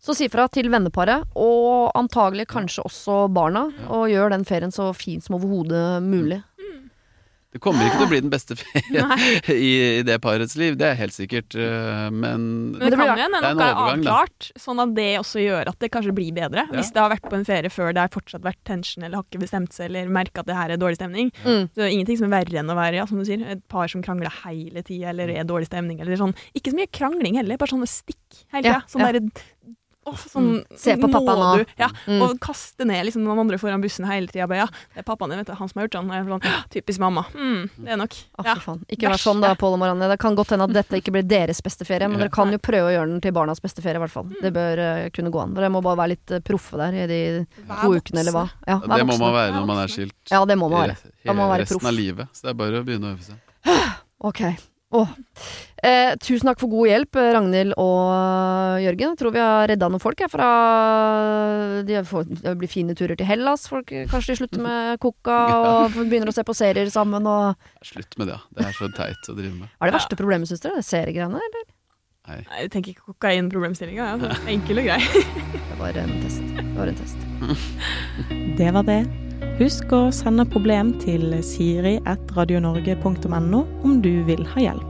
Så si fra til venneparet, og antagelig kanskje også barna, og gjør den ferien så fin som overhodet mulig. Det kommer ikke til å bli den beste ferien i, i det parets liv, det er helt sikkert. eh, Men Men det det blir- kan jo hende en noe er overgang, da. sånn at det også gjør at det kanskje blir bedre. Ja. Hvis det har vært på en ferie før det har fortsatt vært tension eller har ikke bestemt seg eller merka at det her er dårlig stemning. Mm. Så det er ingenting som er verre enn å være ja, som du sier, et par som krangler hele tida eller er dårlig stemning. Eller sånn. Ikke så mye krangling heller, bare sånne stikk hele tida. Ja, Sånn ja. Derre sånn, Mm. Se på pappa nå. Du, ja, Mm. Og kaste ned liksom, noen andre foran bussen hele tida. Ja, det er pappaen din, vet du, han som har gjort sånn. Sånn typisk mamma. Mm, det er nok. Å, Ja. Ikke vær sånn da. Pål og Marianne. Det kan godt hende at dette ikke blir deres beste ferie, men dere kan jo prøve å gjøre den til barnas beste ferie, i hvert fall. Det bør uh, kunne gå an. Dere må bare være litt uh, proffe der i de to ukene, eller hva. Ja, det må man være når man er skilt Ja, det må man være. Da må man være resten proff. av livet. Så det er bare å begynne å øve seg. Ok. Åh. Eh, tusen takk for god hjelp, eh, Ragnhild og Jørgen. Jeg tror vi har redda noen folk jeg, fra de får, Det blir fine turer til Hellas. Folk, kanskje de slutter med coca og begynner å se på serier sammen. Og Slutt med det, ja. Det er så teit å drive med. er det verste problemet, syns dere? Seriegreiene? Eller? Nei. Nei, Jeg tenker ikke kokainproblemstillinga. Ja. sånn Enkel og grei. Det var en test. Det var en test. Det var det. Husk å sende problem til siri.radionorge.no om du vil ha hjelp.